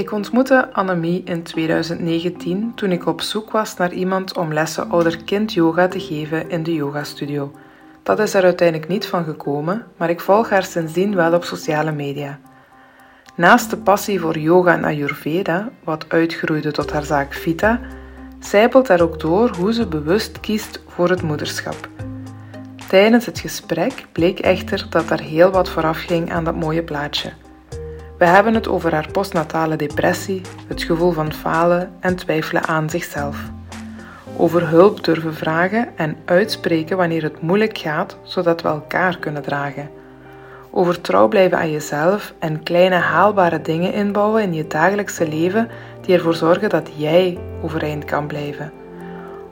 Ik ontmoette Annemie in 2019 toen ik op zoek was naar iemand om lessen ouder-kind yoga te geven in de yogastudio. Dat is er uiteindelijk niet van gekomen, maar ik volg haar sindsdien wel op sociale media. Naast de passie voor yoga en Ayurveda, wat uitgroeide tot haar zaak Vita, zijpelt er ook door hoe ze bewust kiest voor het moederschap. Tijdens het gesprek bleek echter dat er heel wat vooraf ging aan dat mooie plaatje. We hebben het over haar postnatale depressie, het gevoel van falen en twijfelen aan zichzelf. Over hulp durven vragen en uitspreken wanneer het moeilijk gaat, zodat we elkaar kunnen dragen. Over trouw blijven aan jezelf en kleine haalbare dingen inbouwen in je dagelijkse leven die ervoor zorgen dat jij overeind kan blijven.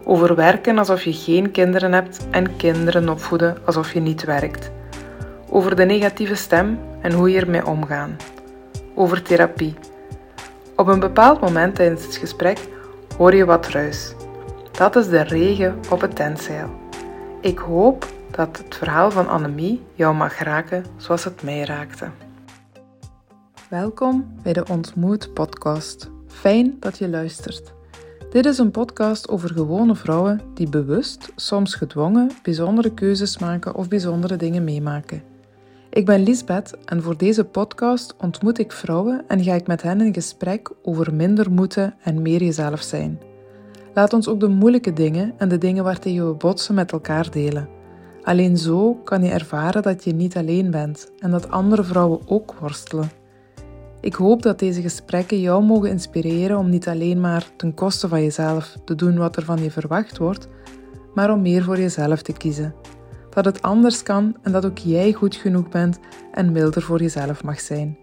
Over werken alsof je geen kinderen hebt en kinderen opvoeden alsof je niet werkt. Over de negatieve stem en hoe je ermee omgaan. Over therapie. Op een bepaald moment tijdens het gesprek hoor je wat ruis. Dat is de regen op het tentzeil. Ik hoop dat het verhaal van Annemie jou mag raken zoals het mij raakte. Welkom bij de Ontmoet podcast. Fijn dat je luistert. Dit is een podcast over gewone vrouwen die bewust, soms gedwongen, bijzondere keuzes maken of bijzondere dingen meemaken. Ik ben Lisbeth en voor deze podcast ontmoet ik vrouwen en ga ik met hen in gesprek over minder moeten en meer jezelf zijn. Laat ons ook de moeilijke dingen en de dingen waartegen we botsen met elkaar delen. Alleen zo kan je ervaren dat je niet alleen bent en dat andere vrouwen ook worstelen. Ik hoop dat deze gesprekken jou mogen inspireren om niet alleen maar ten koste van jezelf te doen wat er van je verwacht wordt, maar om meer voor jezelf te kiezen. Dat het anders kan en dat ook jij goed genoeg bent en milder voor jezelf mag zijn.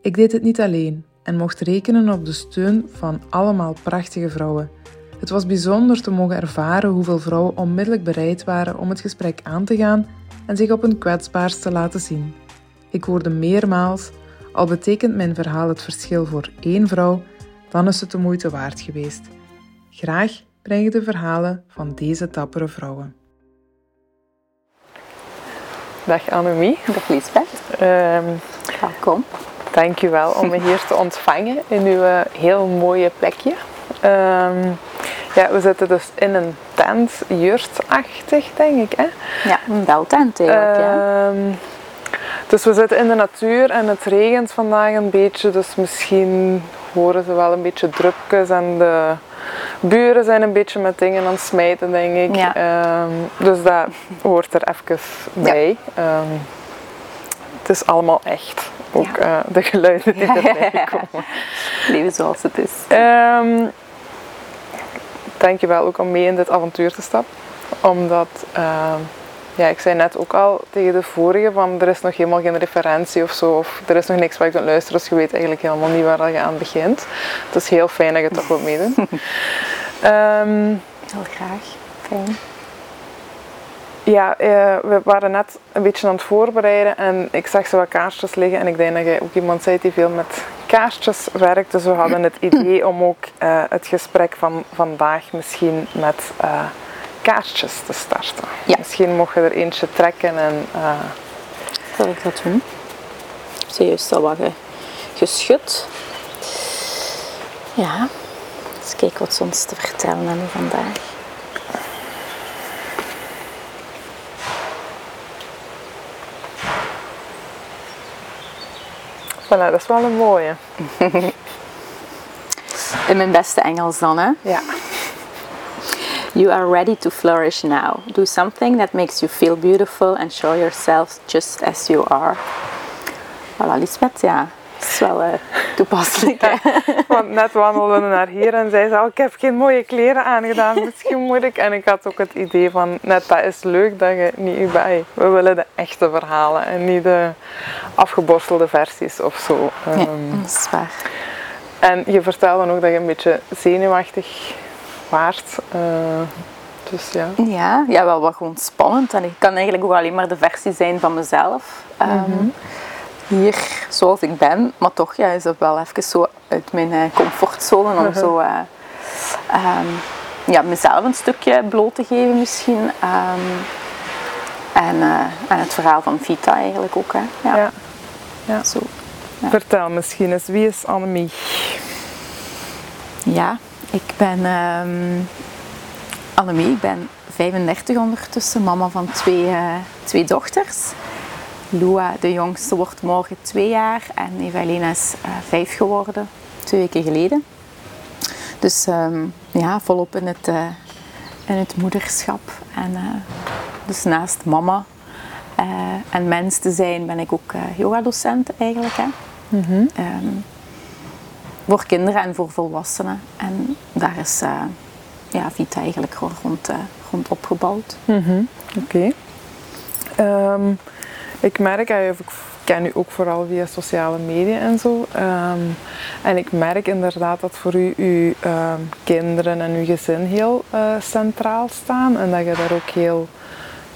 Ik deed het niet alleen en mocht rekenen op de steun van allemaal prachtige vrouwen. Het was bijzonder te mogen ervaren hoeveel vrouwen onmiddellijk bereid waren om het gesprek aan te gaan en zich op hun kwetsbaarst te laten zien. Ik hoorde meermaals al betekent mijn verhaal het verschil voor één vrouw, dan is het de moeite waard geweest. Graag breng ik de verhalen van deze dappere vrouwen. Dag Annemie. Dag Lisbeth. Um, Welkom. Dankjewel om me hier te ontvangen in uw eh, heel mooie plekje. Um, ja, we zitten dus in een tent, jurtachtig denk ik. Hè? Ja, een beltent eigenlijk. Um, ja. Dus we zitten in de natuur en het regent vandaag een beetje, dus misschien horen ze wel een beetje drupjes en de buren zijn een beetje met dingen aan het smijten, denk ik. Ja. Um, dus dat hoort er even bij. Ja. Um, het is allemaal echt. Ook ja. uh, de geluiden die erbij komen. Leven zoals het is. Um, dankjewel ook om mee in dit avontuur te stappen. Omdat ja, ik zei net ook al tegen de vorige van er is nog helemaal geen referentie of zo. Of er is nog niks waar je kunt luisteren, dus je weet eigenlijk helemaal niet waar je aan begint. Het is heel fijn dat je toch wilt meedoen. um, heel graag. Fijn. Ja, uh, we waren net een beetje aan het voorbereiden en ik zag zo wat kaartjes liggen en ik denk dat jij ook iemand zei die veel met kaartjes werkt. Dus we hadden het idee om ook uh, het gesprek van vandaag misschien met... Uh, kaartjes te starten. Ja. Misschien mocht je er eentje trekken en... Uh... Zal ik dat doen? Ik ze juist al wat geschud. Ja, eens kijken wat ze ons te vertellen hebben vandaag. Voilà, dat is wel een mooie. In mijn beste Engels dan, hè? Ja. You are ready to flourish now. Do something that makes you feel beautiful and show yourself just as you are. Voilà, Lisbeth, ja. Dat is wel uh, toepasselijk. Ja, want net wandelden we naar hier en zei ze, oh, ik heb geen mooie kleren aangedaan, misschien moet ik. En ik had ook het idee van, net dat is leuk dat je niet bij. We willen de echte verhalen en niet de afgeborstelde versies of zo. Ja, um, dat is waar. En je vertelde ook dat je een beetje zenuwachtig waard. Uh, dus ja. ja. Ja, wel wat gewoon spannend. En ik kan eigenlijk ook alleen maar de versie zijn van mezelf. Um, mm -hmm. Hier zoals ik ben, maar toch ja, is dat wel even zo uit mijn uh, comfortzone om -huh. zo uh, um, ja, mezelf een stukje bloot te geven misschien. Um, en, en het verhaal van Vita eigenlijk ook. Hè. Ja. ja. ja. Zo. Vertel misschien eens, wie is Annemie? Ja, ik ben um, Annemie, ik ben 35 ondertussen, mama van twee, uh, twee dochters. Lua, de jongste, wordt morgen twee jaar en Evelina is uh, vijf geworden, twee weken geleden. Dus um, ja, volop in het, uh, in het moederschap. En dus naast mama en mens te zijn, ben ik ook yogadocent eigenlijk. Hè. Mm -hmm. um, voor kinderen en voor volwassenen. En daar is uh, ja, Vita eigenlijk rond, uh, rond opgebouwd. -hmm. Oké. Um, ik merk, ik ken u ook vooral via sociale media en zo. Um, en ik merk inderdaad dat voor u uw kinderen en uw gezin heel uh, centraal staan. En dat je daar ook heel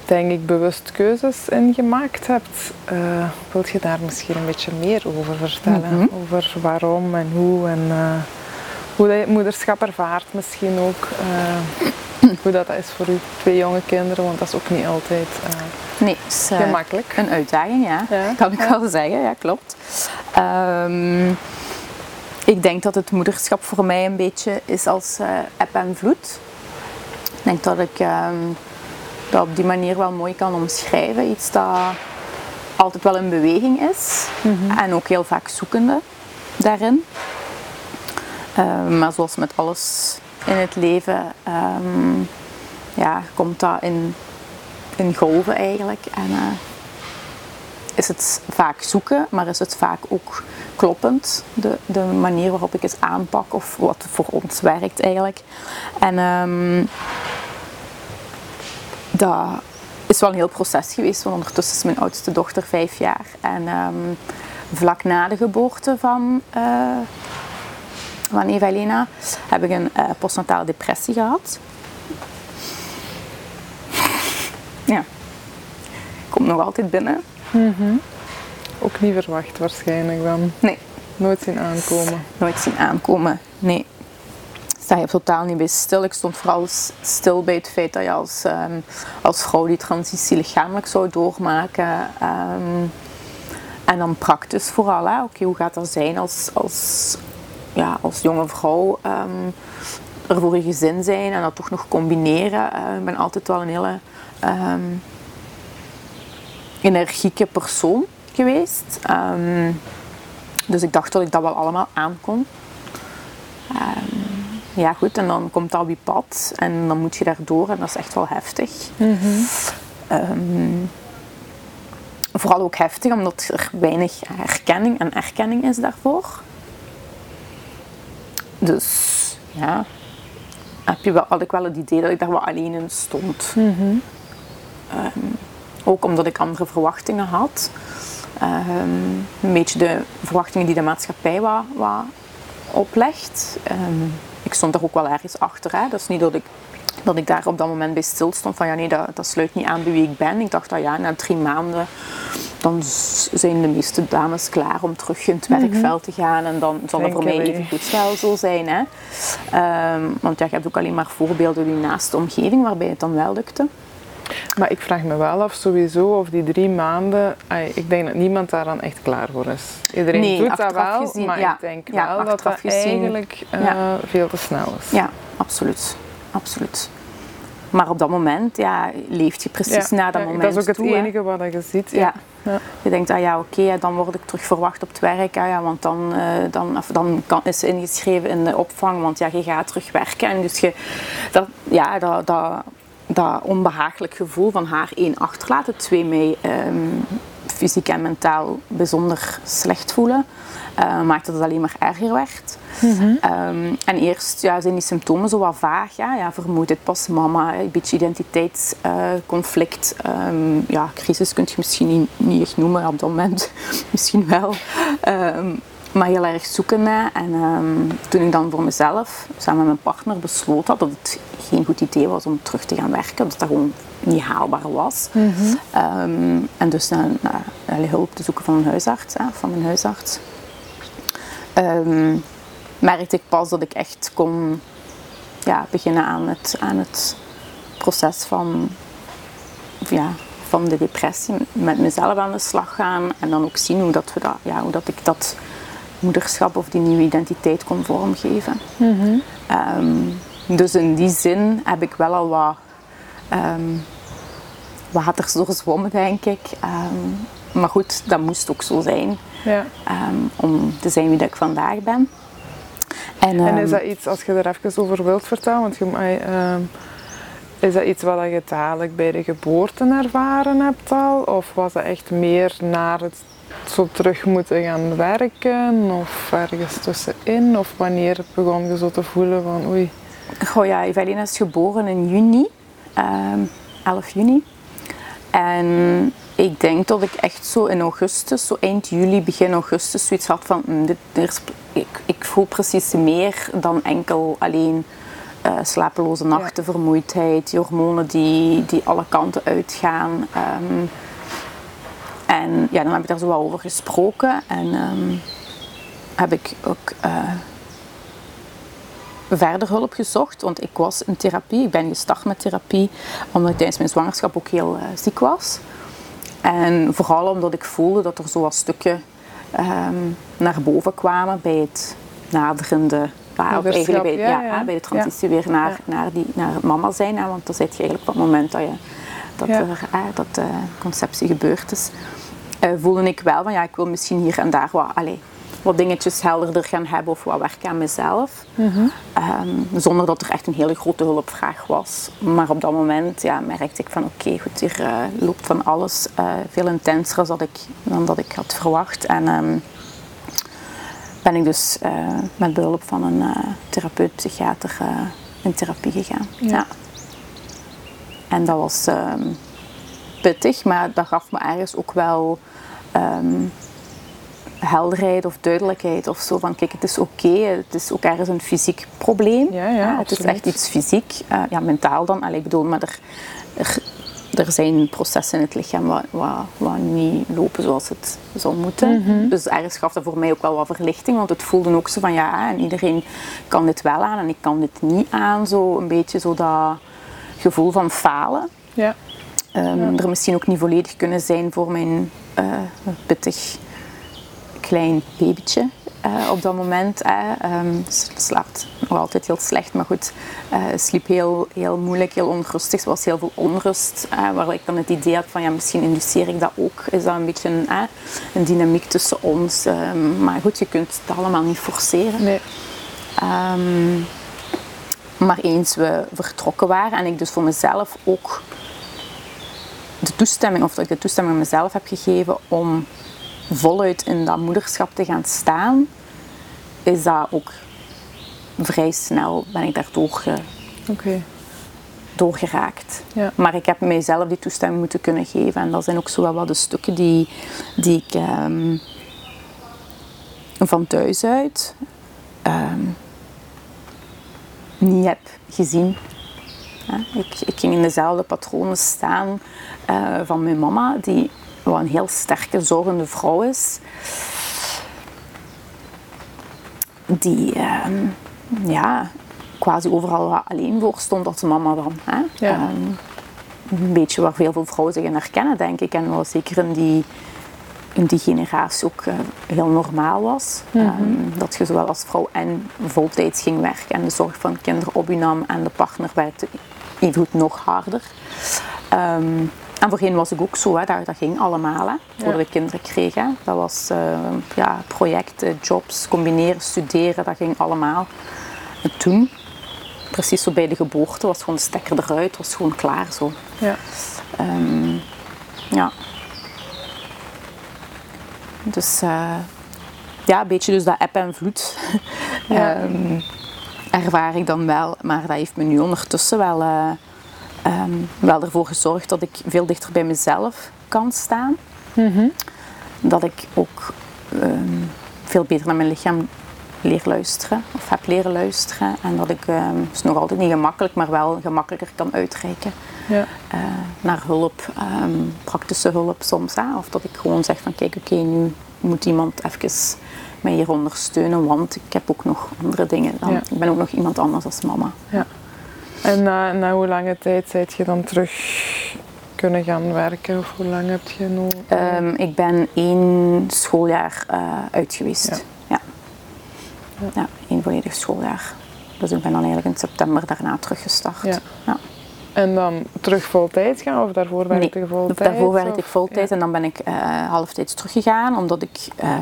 denk ik, bewust keuzes in gemaakt hebt. Uh, wilt je daar misschien een beetje meer over vertellen? Mhm. Over waarom en hoe en uh, hoe dat je het moederschap ervaart misschien ook. Uh, hoe dat is voor uw twee jonge kinderen, want dat is ook niet altijd nee, is, gemakkelijk. Een uitdaging, ja. ja. Kan ik ja. wel zeggen, ja klopt. Um, ik denk dat het moederschap voor mij een beetje is als eb en vloed. Ik denk dat ik... Um, dat op die manier wel mooi kan omschrijven. Iets dat altijd wel in beweging is mhm. en ook heel vaak zoekende daarin. Uh, maar zoals met alles in het leven um, ja, komt dat in, in golven eigenlijk. En uh, is het vaak zoeken, maar is het vaak ook kloppend. De, de manier waarop ik het aanpak of wat voor ons werkt eigenlijk. En um, dat is wel een heel proces geweest, want ondertussen is mijn oudste dochter vijf jaar. En um, vlak na de geboorte van, uh, van Evelina heb ik een uh, postnatale depressie gehad. ja, komt nog altijd binnen. Mm -hmm. Ook niet verwacht waarschijnlijk dan? Nee. Nooit zien aankomen? Nooit zien aankomen, nee sta je totaal niet bij stil. Ik stond vooral stil bij het feit dat je als, um, als vrouw die transitie lichamelijk zou doormaken. Um, en dan praktisch vooral. Oké, hoe gaat dat zijn als, als, ja, als jonge vrouw um, er voor je gezin zijn en dat toch nog combineren. Uh, ik ben altijd wel een hele energieke persoon geweest. dus ik dacht dat ik dat wel allemaal aankon. Um, ja goed, en dan komt dat op je pad en dan moet je daardoor en dat is echt wel heftig. Mm -hmm. vooral ook heftig omdat er weinig herkenning en erkenning is daarvoor. Dus ja, heb je wel, had ik wel het idee dat ik daar wel alleen in stond. Mm -hmm. um, ook omdat ik andere verwachtingen had. Um, een beetje de verwachtingen die de maatschappij wat, wat oplegt. Um, ik stond er ook wel ergens achter. Hè. Dat is niet dat ik, dat ik daar op dat moment bij stil stond van ja nee, dat, dat sluit niet aan bij wie ik ben. Ik dacht dat ja, na drie maanden dan zijn de meeste dames klaar om terug in het mhm. werkveld te gaan. En dan zal dat voor mij even goed zijn. Hè. Um, want ja, je hebt ook alleen maar voorbeelden in je naaste omgeving waarbij het dan wel lukte. Maar ik vraag me wel af sowieso of die drie maanden, ik denk dat niemand daar dan echt klaar voor is. Iedereen nee, doet dat wel, gezien, maar ja, ik denk ja, wel dat dat gezien, eigenlijk uh, veel te snel is. Ja, absoluut. absoluut. Maar op dat moment ja, leeft je precies na dat moment. Dat is ook het toe, enige wat je ziet. Ja. Ja. Je denkt, ah ja, oké, okay, dan word ik terug verwacht op het werk. Ah ja, want dan, uh, dan, of dan kan, is ze ingeschreven in de opvang, want ja, je gaat terug werken. En dus je, dat, ja, dat, dat, dat onbehagelijk gevoel van haar één achterlaten, twee mij um, fysiek en mentaal bijzonder slecht voelen, uh, maakte dat het alleen maar erger werd. Mm -hmm. um, en eerst ja, zijn die symptomen zo wat vaag. Ja, ja vermoeidheid pas mama, een beetje identiteitsconflict. Uh, um, ja, crisis kun je misschien niet, niet echt noemen op dat moment. misschien wel. Maar heel erg zoeken naar. En toen ik dan voor mezelf, samen met mijn partner, besloot had dat het geen goed idee was om terug te gaan werken. Dat dat gewoon niet haalbaar was. Mm -hmm. um, en dus naar, naar, hulp te zoeken van een huisarts, hè, van mijn huisarts. Um, merkte ik pas dat ik echt kon ja, beginnen aan het, aan het proces van ja, van de depressie met mezelf aan de slag gaan en dan ook zien hoe, dat we dat, ja, hoe dat ik dat moederschap of die nieuwe identiteit kon vormgeven. Ehm, dus in die zin heb ik wel al wat um, waters doorzwommen, denk ik. Ehm, maar goed, dat moest ook zo zijn ja. om te zijn wie dat ik vandaag ben. En, en, is dat iets, als je er even over wilt vertellen, want je, is dat iets wat je dadelijk bij de geboorte ervaren hebt al? Of was dat echt meer naar het zo terug moeten gaan werken? Of ergens tussenin? Of wanneer begon je zo te voelen van oei? Goh ja, Evelina is geboren in juni, 11 ehm, juni. En ik denk dat ik echt zo in augustus, zo eind juli, begin augustus, zoiets had van mm, dit, ik, ik voel precies meer dan enkel alleen uh, slapeloze nachten, vermoeidheid, die hormonen die, die alle kanten uitgaan. Um, en ja, dan heb ik daar zo wel over gesproken en um, heb ik ook uh, verder hulp gezocht, want ik was in therapie. Ik ben gestart met therapie omdat ik tijdens mijn zwangerschap ook heel uh, ziek was. En vooral omdat ik voelde dat er zo wat stukken um, naar boven kwamen bij het naderende of eigenlijk bij, ja, bij de transitie weer naar, naar, die, naar mama zijn. Hè, want dan zit je eigenlijk op het moment dat, je, dat, er, dat de conceptie gebeurd is. Uh, voelde ik wel van ja, ik wil misschien hier en daar wat, allez, wat dingetjes helderder gaan hebben of wat werken aan mezelf. Mhm. Ehm, zonder dat er echt een hele grote hulpvraag was. Maar op dat moment ja, merkte ik van oké, goed, hier uh, loopt van alles uh, veel intenser dan, ik, dan dat ik had verwacht. En um, ben ik dus uh, met behulp van een therapeut, psychiater in therapie gegaan. Ja. En dat was um, pittig, maar dat gaf me ergens ook wel um, helderheid of duidelijkheid of zo. Van kijk, het is oké, het is ook ergens een fysiek probleem. Ja, ja, het is echt iets fysiek, ja, mentaal dan. Allee, ik bedoel, maar er, er er zijn processen in het lichaam wat, wat, niet lopen zoals het zou moeten. Mhm. Dus ergens gaf dat voor mij ook wel wat verlichting, want het voelde ook zo van ja, en iedereen kan dit wel aan en ik kan dit niet aan. Zo een beetje zo dat gevoel van falen. Ja. Um, Er misschien ook niet volledig kunnen zijn voor mijn uh, pittig klein babytje. Uh, op dat moment. Uh, um, slaapt nog altijd heel slecht, maar goed, uh, sliep heel, heel moeilijk, heel onrustig. Er was heel veel onrust, waar ik dan het idee had van ja, misschien induceer ik dat ook. Is dat een beetje een, een dynamiek tussen ons? Um, maar goed, je kunt het allemaal niet forceren. Nee. Um, maar eens we vertrokken waren en ik dus voor mezelf ook de toestemming, of dat ik de toestemming aan mezelf heb gegeven om voluit in dat moederschap te gaan staan, is dat ook vrij snel ben ik daar doorge, doorgeraakt. Ja. Maar ik heb mijzelf die toestemming moeten kunnen geven. En dat zijn ook zo wel wat de stukken die, die ik um, van thuis uit um, niet heb gezien. Ik, ik, ging in dezelfde patronen staan uh, van mijn mama, die wat een heel sterke, zorgende vrouw is. Die uh, ja, quasi overal alleen voor stond als mama dan. Hè? Ja. Ehm, een beetje waar veel, veel vrouwen zich in herkennen, denk ik. En wat zeker in die, in die generatie ook uh, heel normaal was. Mm -hmm. dat je zowel als vrouw en voltijds ging werken en de zorg van kinderen op je nam en de partner werkte even nog harder. Um, en voorheen was ik ook zo, hè, dat, dat ging allemaal hè, voordat we kinderen kregen. Dat was uh, ja, projecten, jobs, combineren, studeren, dat ging allemaal. En toen, precies zo bij de geboorte, was gewoon de stekker eruit, was gewoon klaar zo. Ja. Um, ja. Dus uh, ja, een beetje dus dat app en vloed ja. um, ervaar ik dan wel. Maar dat heeft me nu ondertussen wel... Uh, um, wel ervoor gezorgd dat ik veel dichter bij mezelf kan staan. Mhm. Dat ik ook ehm, veel beter naar mijn lichaam leer luisteren of heb leren luisteren. En dat ik, het is nog altijd niet gemakkelijk, maar wel gemakkelijker kan uitreiken ja. uh, naar hulp, praktische hulp soms. Hè? Of dat ik gewoon zeg van kijk, oké, nu moet iemand even mij hier ondersteunen, want ik heb ook nog andere dingen. Dan. Ik ben ook nog iemand anders als mama. Ja. En na, na hoe lange tijd zijt je dan terug kunnen gaan werken? Of hoe lang heb je nu? Ehm, ik ben één schooljaar uh, uit geweest. Ja. Ja. ja. één volledig schooljaar. Dus ik ben dan eigenlijk in september daarna teruggestart. Ja. Ja. En dan terug voltijd gaan of daarvoor werkte nee, je voltijd? daarvoor werkte ik voltijd en dan ben ik uh, halftijds teruggegaan. Omdat ik uh,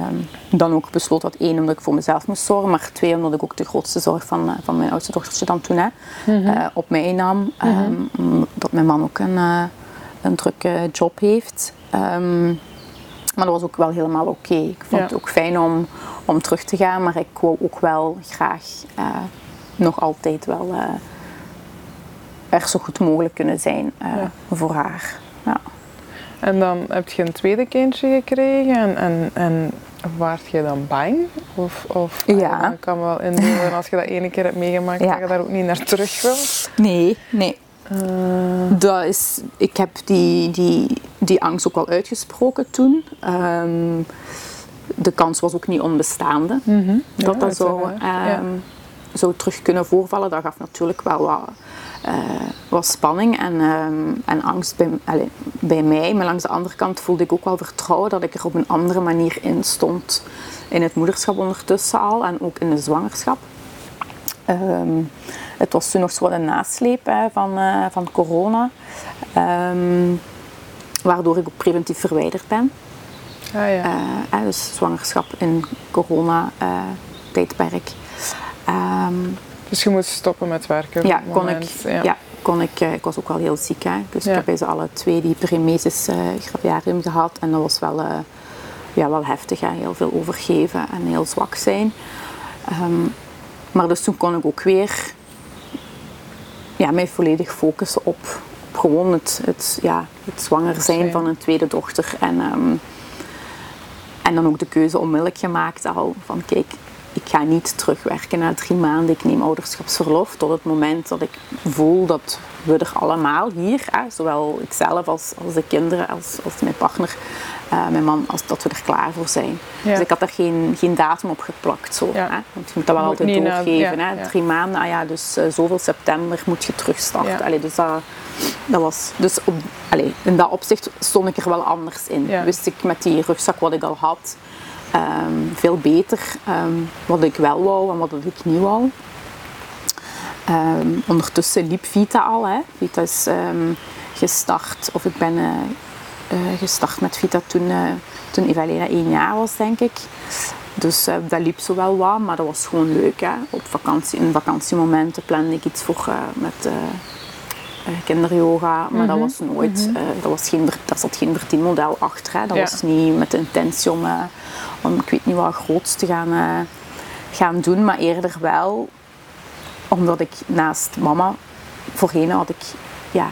dan ook besloot dat één, omdat ik voor mezelf moest zorgen. Maar twee, omdat ik ook de grootste zorg van, uh, van mijn oudste dochtertje dan toen hè, mm -hmm. op mij nam. Mm -hmm. dat mijn man ook een, een drukke job heeft. Um, maar dat was ook wel helemaal oké. Okay. Ik vond ja. het ook fijn om, om terug te gaan. Maar ik wou ook wel graag nog altijd wel er zo goed mogelijk kunnen zijn uh, ja. voor haar. Ja. En dan heb je een tweede kindje gekregen en, en, en waart je dan bang? Of, of ja. ik kan wel inbeelden als je dat ene keer hebt meegemaakt ja. dat je daar ook niet naar terug wil? Nee, nee. Uh. Dat is, ik heb die, die, die angst ook wel uitgesproken toen. Um, de kans was ook niet onbestaande mm -hmm. dat ja, dat zou, um, ja. zou terug kunnen voorvallen. Dat gaf natuurlijk wel wat uh, was spanning en, um, en angst bij, allez, bij mij. Maar langs de andere kant voelde ik ook wel vertrouwen dat ik er op een andere manier in stond. In het moederschap ondertussen al en ook in de zwangerschap. Um, het was toen nog zo een nasleep hè, van, uh, van corona. Um, waardoor ik ook preventief verwijderd ben. Ah, ja. uh, dus zwangerschap in corona-tijdperk. Um, dus je moest stoppen met werken? Ja, kon ik, ja. ja. kon ik. Ik was ook wel heel ziek. Hè. Dus ja. ik heb bij ze alle twee die premesis uh, graviarium gehad. En dat was wel, uh, ja, wel heftig. Hè. Heel veel overgeven en heel zwak zijn. Um, maar dus toen kon ik ook weer ja, mij volledig focussen op, op gewoon het, het, ja, het zwanger zijn van een tweede dochter. En, um, en dan ook de keuze onmiddellijk gemaakt al van kijk, ga niet terugwerken na drie maanden. Ik neem ouderschapsverlof tot het moment dat ik voel dat we er allemaal hier, hè, zowel ikzelf als, als de kinderen, als, als mijn partner, uh, mijn man, als dat we er klaar voor zijn. Ja. Dus ik had daar geen, geen datum op geplakt. Zo, ja. hè. Want je moet dat wel moet altijd doorgeven. Hè. Drie maanden, ah ja, dus uh, zoveel september moet je terugstarten. Allee, dus dat, dat was, dus op, allee, in dat opzicht stond ik er wel anders in. Wist ik met die rugzak wat ik al had, Um, veel beter um, wat ik wel wou en wat ik niet wou. Um, ondertussen liep Vita al. Hè. Vita is gestart, of ik ben uh, uh, gestart met Vita toen, uh, toen Evalena één jaar was, denk ik. Dus dat liep zo wel wat, maar dat was gewoon leuk. Hè. Op vakantie, in vakantiemomenten plande ik iets voor met kinderyoga, maar mm -hmm. dat was nooit, mm -hmm. dat was geen, daar zat geen verdienmodel achter. Hè. Dat ja. was niet met de intentie om om ik weet niet wat groots te gaan, gaan doen, maar eerder wel omdat ik naast mama, voorheen had ik, ja,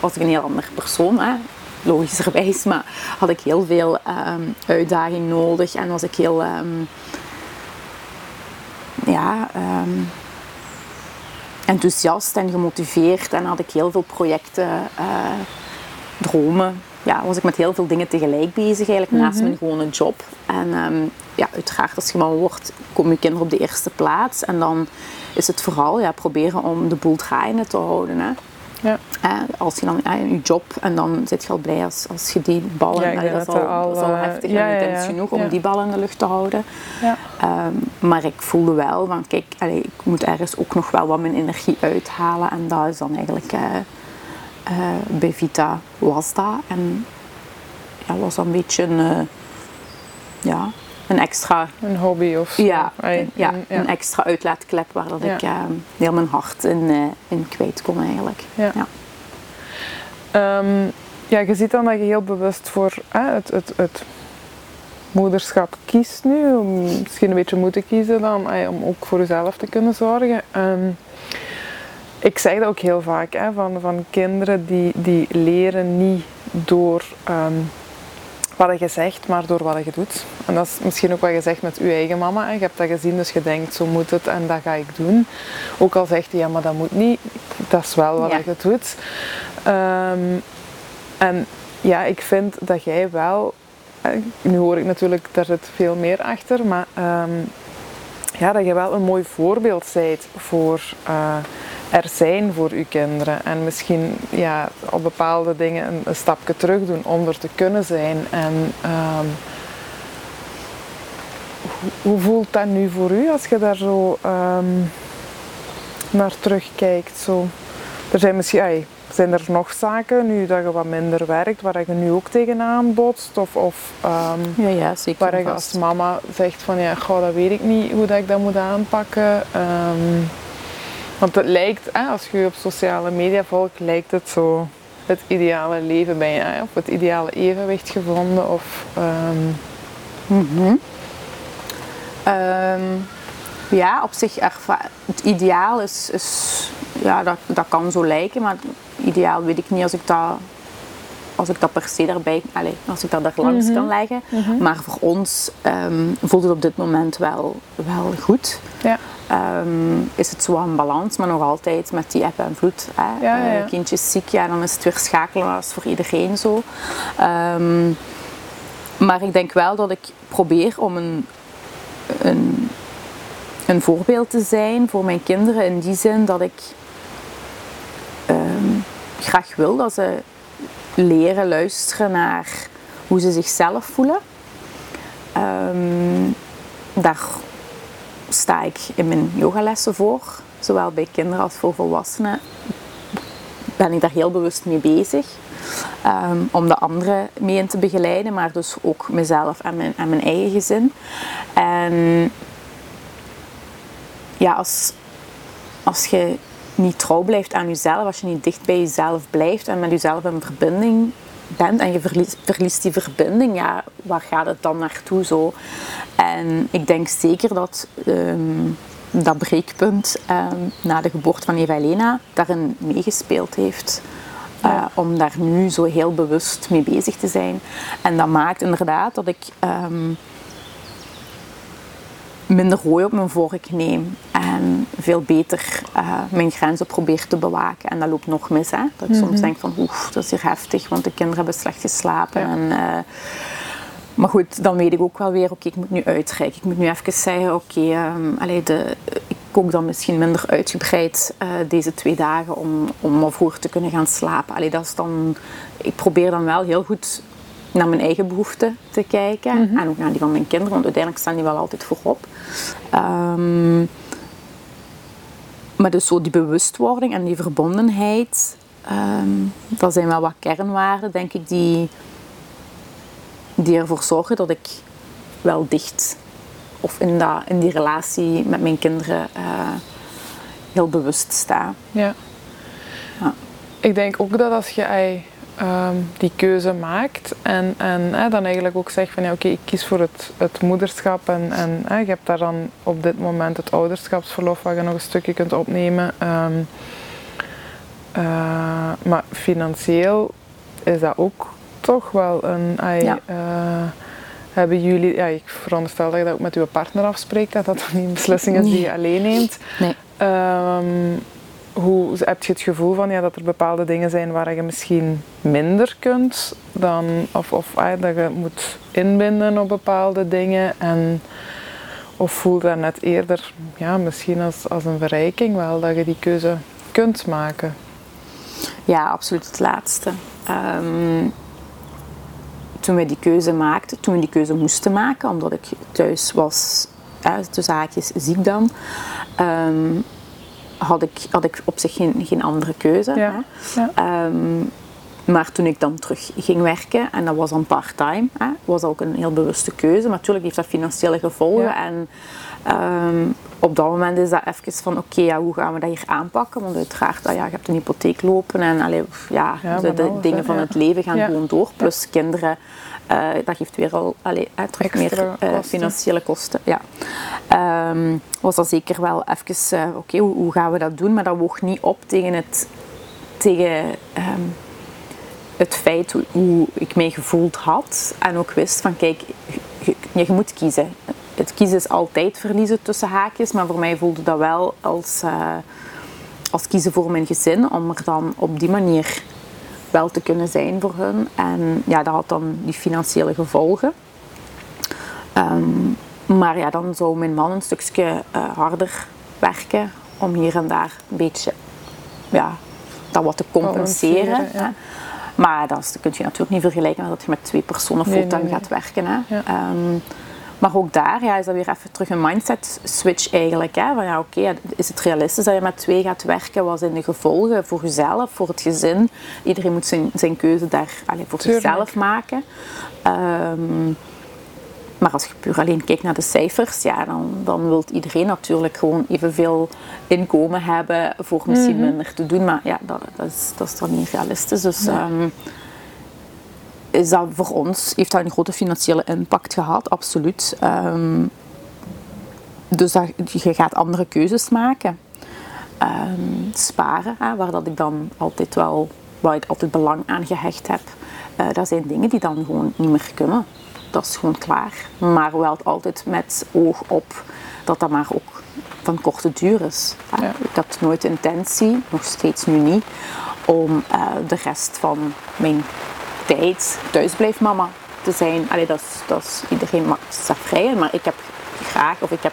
was ik een heel ander persoon, hè, logischerwijs, maar had ik heel veel um, uitdaging nodig en was ik heel, um, ja, um, enthousiast en gemotiveerd en had ik heel veel projecten, uh, dromen ja, was ik met heel veel dingen tegelijk bezig, eigenlijk naast mm -hmm. mijn gewone job. En um, ja, uiteraard als je man wordt, komen je kinderen op de eerste plaats. En dan is het vooral ja, proberen om de boel draaiende te houden. Hè. Ja. Eh, als je dan ja, in je job en dan zit je al blij als, als je die ballen, ja, dat, is al, al, dat is al heftig ja, en intens genoeg om die ballen in de lucht te houden. Um, maar ik voelde wel, want kijk, allee, ik moet ergens ook nog wel wat mijn energie uithalen en dat is dan eigenlijk... Uh, uh, bij Vita was dat. En ja, was dat een beetje een, uh, ja, een extra... Een hobby of Ja, een, ja, een, een extra uitlaatklep waar dat ja. ik uh, heel mijn hart in, in kwijt kon eigenlijk. Ja. Ja. Um, ja, je ziet dan dat je heel bewust voor het, het, het moederschap kiest nu. Om misschien een beetje moeten kiezen dan, om ook voor jezelf te kunnen zorgen. Um, ik zeg dat ook heel vaak, hè, van, van kinderen die, die leren niet door um, wat je zegt, maar door wat je doet. En dat is misschien ook wat je zegt met je eigen mama. Hè. Je hebt dat gezien, dus je denkt, zo moet het en dat ga ik doen. Ook al zegt hij, ja, maar dat moet niet. Dat is wel wat ja. je doet. Um, en ja, ik vind dat jij wel... Nu hoor ik natuurlijk, daar zit veel meer achter, maar... Um, ja, dat je wel een mooi voorbeeld bent voor... Uh, er zijn voor uw kinderen. En misschien ja, op bepaalde dingen een, stapje terug doen om er te kunnen zijn. En ehm, hoe, hoe, voelt dat nu voor u als je daar zo ehm, naar terugkijkt? Zo? Er zijn misschien, zijn er nog zaken nu dat je wat minder werkt, waar je nu ook tegenaan botst? Of, of um, ja, ja, zeker waar je als mama zegt van ja, goh, dat weet ik niet hoe dat ik dat moet aanpakken. Um, want het lijkt, als je op sociale media volgt, lijkt het zo het ideale leven bij je, of het ideale evenwicht gevonden. Of, um... mm ja, op zich, het ideaal is, is ja, dat, dat kan zo lijken, maar ideaal weet ik niet als ik dat, als ik dat per se daarbij, allez, als ik dat er langs mhm. kan leggen. Mhm. Maar voor ons um, voelt het op dit moment wel, wel goed. Ja. Ehm, is het zo een balans, maar nog altijd met die app en vloed. Hè? Ja, ja. Uh, kindjes ziek, ja, dan is het weer schakelen als voor iedereen zo. Um, maar ik denk wel dat ik probeer om een, een, een voorbeeld te zijn voor mijn kinderen in die zin dat ik um, graag wil dat ze leren luisteren naar hoe ze zichzelf voelen. Um, daar sta ik in mijn yogalessen voor, zowel bij kinderen als voor volwassenen. Ben ik daar heel bewust mee bezig. Um, om de anderen mee in te begeleiden, maar dus ook mezelf en mijn, en mijn eigen gezin. En ja, als, als je niet trouw blijft aan jezelf, als je niet dicht bij jezelf blijft en met jezelf in verbinding bent en je verliest, verliest, die verbinding, ja, waar gaat het dan naartoe zo? En ik denk zeker dat um, dat breekpunt um, na de geboorte van Eva Elena daarin meegespeeld heeft. Uh, om daar nu zo heel bewust mee bezig te zijn. En dat maakt inderdaad dat ik um, minder rooi op mijn vork neem en veel beter uh, mijn grenzen probeer te bewaken. En dat loopt nog mis. Hè? Dat ik soms mhm. denk van oef, dat is hier heftig, want de kinderen hebben slecht geslapen. En, uh, maar goed, dan weet ik ook wel weer, oké, ik moet nu uitreiken. Ik moet nu even zeggen, oké, okay, um, ik kook dan misschien minder uitgebreid uh, deze twee dagen om, om vroeger te kunnen gaan slapen. Allee, dat is dan, ik probeer dan wel heel goed naar mijn eigen behoeften te kijken. Mhm. En ook naar die van mijn kinderen, want uiteindelijk staan die wel altijd voorop. Um, maar dus zo die bewustwording en die verbondenheid, um, dat zijn wel wat kernwaarden, denk ik, die, die ervoor zorgen dat ik wel dicht of in, dat, in die relatie met mijn kinderen uh, heel bewust sta. Ja. ja. Ik denk ook dat als je Ehm, die keuze maakt en, en dan eigenlijk ook zegt van ja oké, ik kies voor het, het moederschap en, en je hebt daar dan op dit moment het ouderschapsverlof waar je nog een stukje kunt opnemen. Ehm, eh, maar financieel is dat ook toch wel een... ja. Eh, hebben jullie, ja, ik veronderstel dat je dat ook met uw partner afspreekt, dat dat niet een beslissing is die je alleen neemt. Nee. Um, hoe heb je het gevoel van ja, dat er bepaalde dingen zijn waar je misschien minder kunt dan, of, of ah, dat je moet inbinden op bepaalde dingen en of voel dat net eerder ja, misschien als, als een verrijking wel dat je die keuze kunt maken? Ja, absoluut het laatste. Um, toen we die keuze maakten, toen we die keuze moesten maken, omdat ik thuis was, uh, tussen haakjes ziek dan, um, had ik, had ik op zich geen, geen andere keuze. Ja. Ehm, maar toen ik dan terug ging werken, en dat was dan part-time, was ook een heel bewuste keuze. Maar natuurlijk heeft dat financiële gevolgen. En ehm, op dat moment is dat even van, oké, ja, hoe gaan we dat hier aanpakken? Want uiteraard, ah, ja, je hebt een hypotheek lopen en allee, ja, de, dingen van het leven gaan gewoon door. Plus kinderen uh, dat geeft weer al allee, terug meer uh, financiële kosten. Ja. Um, was dat zeker wel even, oké, okay, hoe, hoe, gaan we dat doen? Maar dat woog niet op tegen het, tegen, um, het feit hoe, hoe, ik mij gevoeld had. En ook wist van, kijk, je, je, moet kiezen. Het kiezen is altijd verliezen tussen haakjes, maar voor mij voelde dat wel als, als kiezen voor mijn gezin, om er dan op die manier wel te kunnen zijn voor hun. En ja, dat had dan die financiële gevolgen. Um, maar ja, dan zou mijn man een stukje uh, harder werken om hier en daar een beetje ja, dat wat te compenseren. Compenseren, ja. Maar dat, kun je natuurlijk niet vergelijken met dat je met twee personen fulltime nee, nee. gaat werken. Hè. Ja. Ehm, maar ook daar ja, is dat weer even terug een mindset switch eigenlijk. Hè? Van ja, oké, is het realistisch dat je met twee gaat werken? Wat zijn de gevolgen voor jezelf, voor het gezin? Iedereen moet zijn, zijn keuze daar allee, voor Tuurlijk. zichzelf maken. Ehm, maar als je puur alleen kijkt naar de cijfers, ja, dan, dan wil iedereen natuurlijk gewoon evenveel inkomen hebben voor misschien minder te doen. Maar ja, dat, dat, is, dat is dan niet realistisch. Dus ehm, is dat voor ons, heeft dat een grote financiële impact gehad, absoluut. Ehm, dus dat, je gaat andere keuzes maken. Ehm, sparen, hè, waar dat ik dan altijd wel, waar ik altijd belang aan gehecht heb. eh, dat zijn dingen die dan gewoon niet meer kunnen. Dat is gewoon klaar. Maar wel altijd met oog op dat dat maar ook van korte duur is. Ja. Ik had nooit intentie, nog steeds nu niet, om eh, de rest van mijn tijd thuisblijfmama te zijn. Allee, dat, is, dat is iedereen mag zich vrij, in, maar ik heb graag, of ik heb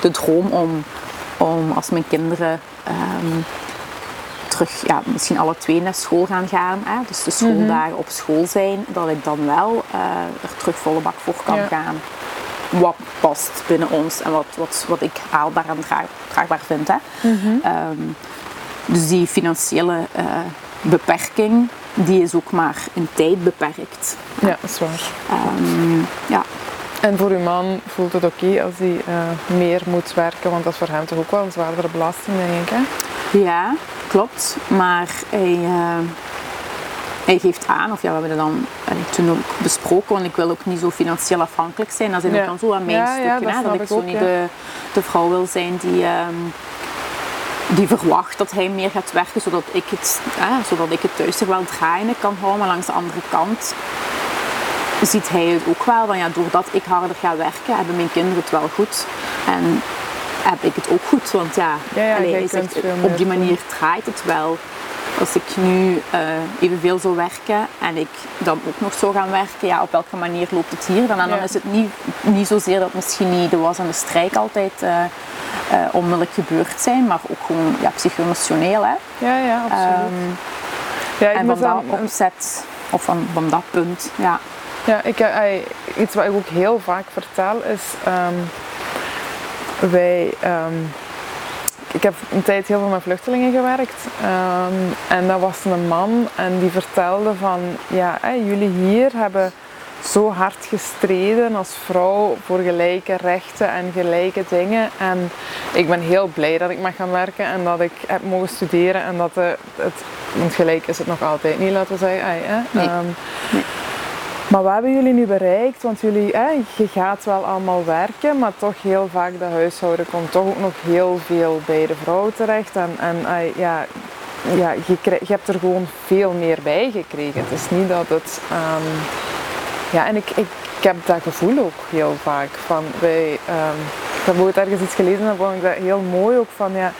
de droom om, om als mijn kinderen ehm, terug, ja, misschien alle twee naar school gaan gaan, hè, dus de schooldagen op school zijn, dat ik dan wel eh, er terug volle bak voor kan Ja. gaan. Wat past binnen ons en wat, wat, wat ik haalbaar en draag- draagbaar vind. Hè. Ehm, dus die financiële eh, beperking, die is ook maar in tijd beperkt. Ja, dat is waar. Ehm, ja, En voor uw man voelt het oké als hij eh, meer moet werken, want dat is voor hem toch ook wel een zwaardere belasting, denk ik. Hè? ja, klopt. Maar hij, eh, hij geeft aan, of ja, we hebben dat dan eh, toen ook besproken, want ik wil ook niet zo financieel afhankelijk zijn. Dat zijn Ja. ook dan zo aan mijn Ja, ja, stukken. dat hè, dat ik zo niet de, de vrouw wil zijn die, ehm, die verwacht dat hij meer gaat werken, zodat ik het, hè, zodat ik het thuis er wel draaiende kan houden. Maar langs de andere kant ziet hij het ook wel. Van, ja, doordat ik harder ga werken, hebben mijn kinderen het wel goed. En heb ik het ook goed. Want ja, Ja, allee, zegt, op die manier draait het wel. Als ik nu eh, evenveel zou werken en ik dan ook nog zou gaan werken, ja, op welke manier loopt het hier? Dan, en dan Ja. is het niet, niet zozeer dat misschien niet de was en de strijk altijd eh, eh, onmiddellijk gebeurd zijn, maar ook gewoon ja, psycho-emotioneel. Hè? Ja, ja, absoluut. Ehm, ja, ik en van dat dan- opzet, of van, van dat punt, ja. Ja, ik, iets wat ik ook heel vaak vertel is, ehm, wij, ehm, ik heb een tijd heel veel met vluchtelingen gewerkt ehm, en dat was een man en die vertelde van, ja, jullie hier hebben zo hard gestreden als vrouw voor gelijke rechten en gelijke dingen en ik ben heel blij dat ik mag gaan werken en dat ik heb mogen studeren en dat de, het, want gelijk is het nog altijd niet, laten we zeggen, ai, hè? Nee. Ehm, Nee. Maar wat hebben jullie nu bereikt? Want jullie, je gaat wel allemaal werken, maar toch heel vaak de huishouden komt toch ook nog heel veel bij de vrouw terecht. En, en ja, ja, je, je hebt er gewoon veel meer bij gekregen. Het is niet dat het... ehm, ja, en ik, ik, heb dat gevoel ook heel vaak. Van wij, ehm, ik heb ooit ergens iets gelezen en vond ik dat heel mooi ook van... Ja,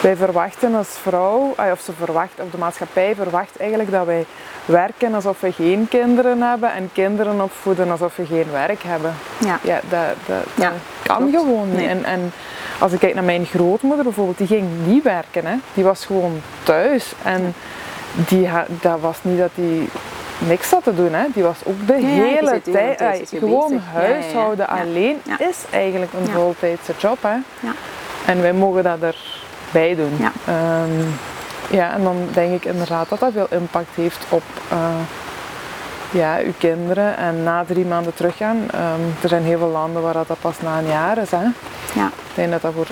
wij verwachten als vrouw, of ze verwacht, of de maatschappij verwacht eigenlijk dat wij werken alsof we geen kinderen hebben en kinderen opvoeden alsof we geen werk hebben. ja. Ja, dat, dat, Ja, dat kan klopt. gewoon niet. Nee. En, en als ik kijk naar mijn grootmoeder bijvoorbeeld, die ging niet werken. Hè. Die was gewoon thuis. En die dat was niet dat die niks zat te doen. Hè. Die was ook de Ja, hele tijd... gewoon bezig. Huishouden alleen is eigenlijk een voltijdse job. Hè. Ja. En wij mogen dat erbij doen. Ja. Ja, en dan denk ik inderdaad dat dat veel impact heeft op eh, ja, uw kinderen. En na drie maanden teruggaan, ehm, er zijn heel veel landen waar dat pas na een jaar is. Hè. ja. Ik denk dat dat voor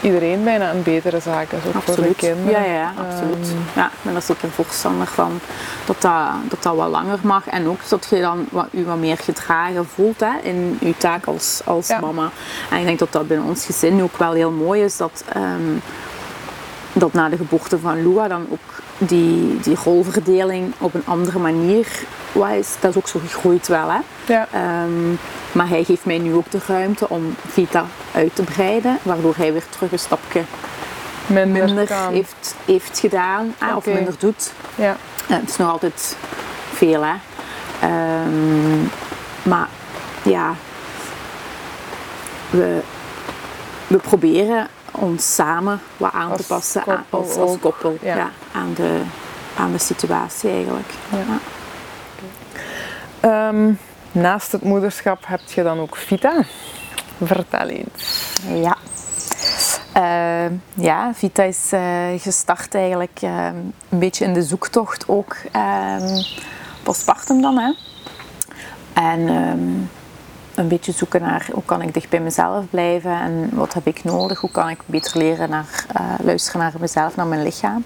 iedereen bijna een betere zaak is, ook voor de kinderen. Ja, ja, absoluut. Ehm, ja, ik ben er zeker voorstander van dat dat, dat dat wat langer mag. En ook dat je dan wat, u wat meer gedragen voelt hè, in uw taak als, als Ja. mama. En ik denk dat dat binnen ons gezin ook wel heel mooi is. Dat, ehm, dat na de geboorte van Lua dan ook die, die rolverdeling op een andere manier wat is. Dat is ook zo gegroeid wel. Hè? ja. Ehm, maar hij geeft mij nu ook de ruimte om Vita uit te breiden, waardoor hij weer terug een stapje minder, heeft, heeft gedaan ah, of minder doet. Ja. Eh, het is nog altijd veel, hè. Ehm, maar ja, we, we proberen ons samen wat aan Als te passen koppel aan, als, koppel ja. ja. aan, de, aan de situatie eigenlijk. Ja. Ehm, naast het moederschap heb je dan ook Vita. Vertel eens. Ja. Eh, ja, Vita is eh, gestart eigenlijk eh, een beetje in de zoektocht ook ehm postpartum dan. Hè. En ehm, een beetje zoeken naar hoe kan ik dicht bij mezelf blijven en wat heb ik nodig, hoe kan ik beter leren naar, eh, luisteren naar mezelf, naar mijn lichaam.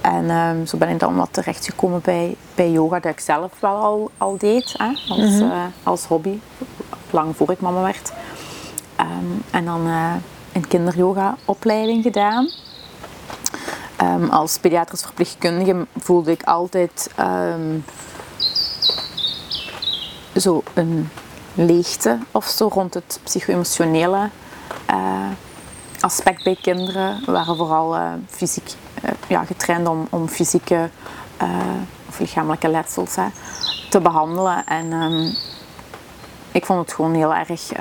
En ehm, zo ben ik dan wat terechtgekomen bij, bij yoga dat ik zelf wel al, al deed hè, als, eh, als hobby, lang voor ik mama werd. Ehm, en dan eh, een kinderyoga opleiding gedaan. Ehm, als pediatrisch verpleegkundige voelde ik altijd zo een leegte of zo rond het psycho-emotionele eh, aspect bij kinderen. We waren vooral eh, fysiek eh, ja, getraind om, om fysieke of lichamelijke letsels te behandelen. En ehm, ik vond het gewoon heel erg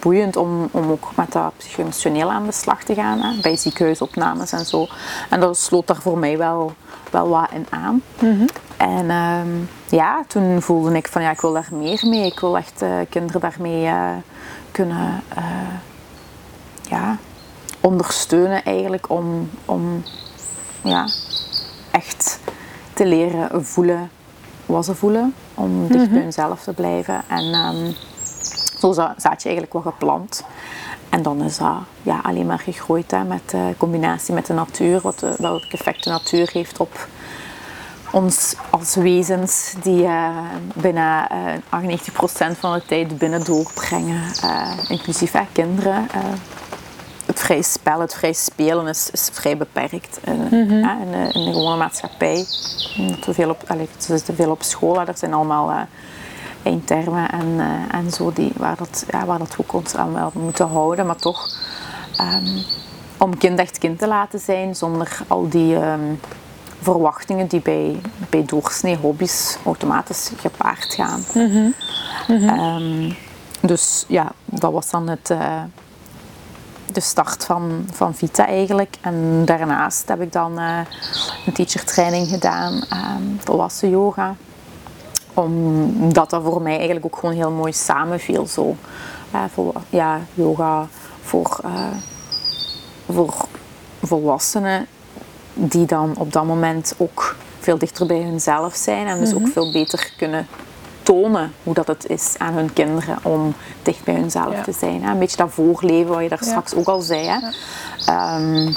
boeiend om, om ook met dat psycho-emotioneel aan de slag te gaan. Hè, bij ziekenhuisopnames en zo. En dat sloot daar voor mij wel, wel wat in aan. En ehm, ja, toen voelde ik van ja, ik wil daar meer mee. Ik wil echt eh, kinderen daarmee eh, kunnen eh, ja, ondersteunen eigenlijk om, om ja, echt te leren voelen wat ze voelen. Om dicht bij hunzelf te blijven. En ehm, zo za- zat je eigenlijk wel gepland. En dan is dat ja, alleen maar gegroeid hè, met de combinatie met de natuur. Wat de, welk effect de natuur heeft op ons als wezens die eh, bijna eh 98% van de tijd binnen doorbrengen. eh, inclusief hè, kinderen. eh. het vrije spel, het vrije spelen is, is vrij beperkt in, in, de, in de gewone maatschappij. Te veel op, allee, ze zitten veel op school, er zijn allemaal eh, eindtermen en, eh, en zo die, waar, dat, ja, waar dat ook ons aan wel moeten houden. Maar toch, ehm, om kind echt kind te laten zijn zonder al die ehm, verwachtingen die bij, bij doorsnee hobby's automatisch gepaard gaan. Ehm, dus ja, dat was dan het, eh, de start van, van Vita eigenlijk. En daarnaast heb ik dan eh, een teacher training gedaan, volwassen yoga omdat dat voor mij eigenlijk ook gewoon heel mooi samenviel. Zo. Eh, vol, ja, yoga voor, eh, voor volwassenen die dan op dat moment ook veel dichter bij hunzelf zijn en dus ook veel beter kunnen tonen hoe dat het is aan hun kinderen om dicht bij hunzelf Ja. te zijn. Hè. Een beetje dat voorleven wat je daar Ja. straks ook al zei. Hè. Ehm,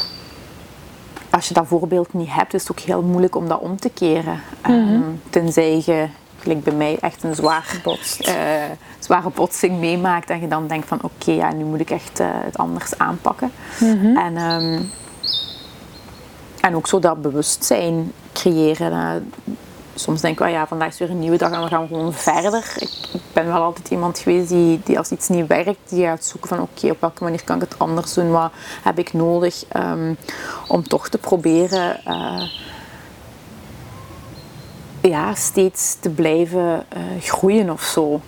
als je dat voorbeeld niet hebt, is het ook heel moeilijk om dat om te keren. Ehm, tenzij je, gelijk bij mij, echt een zwaar, eh, zware botsing meemaakt en je dan denkt van oké, ja, nu moet ik echt eh, het anders aanpakken. En, ehm, en ook zo dat bewustzijn creëren. eh, soms denk ik, ja, vandaag is weer een nieuwe dag en we gaan gewoon verder. Ik, ik ben wel altijd iemand geweest die, die als iets niet werkt, die gaat zoeken van oké, op welke manier kan ik het anders doen? Wat heb ik nodig ehm, om toch te proberen ja, steeds te blijven eh, groeien of zo.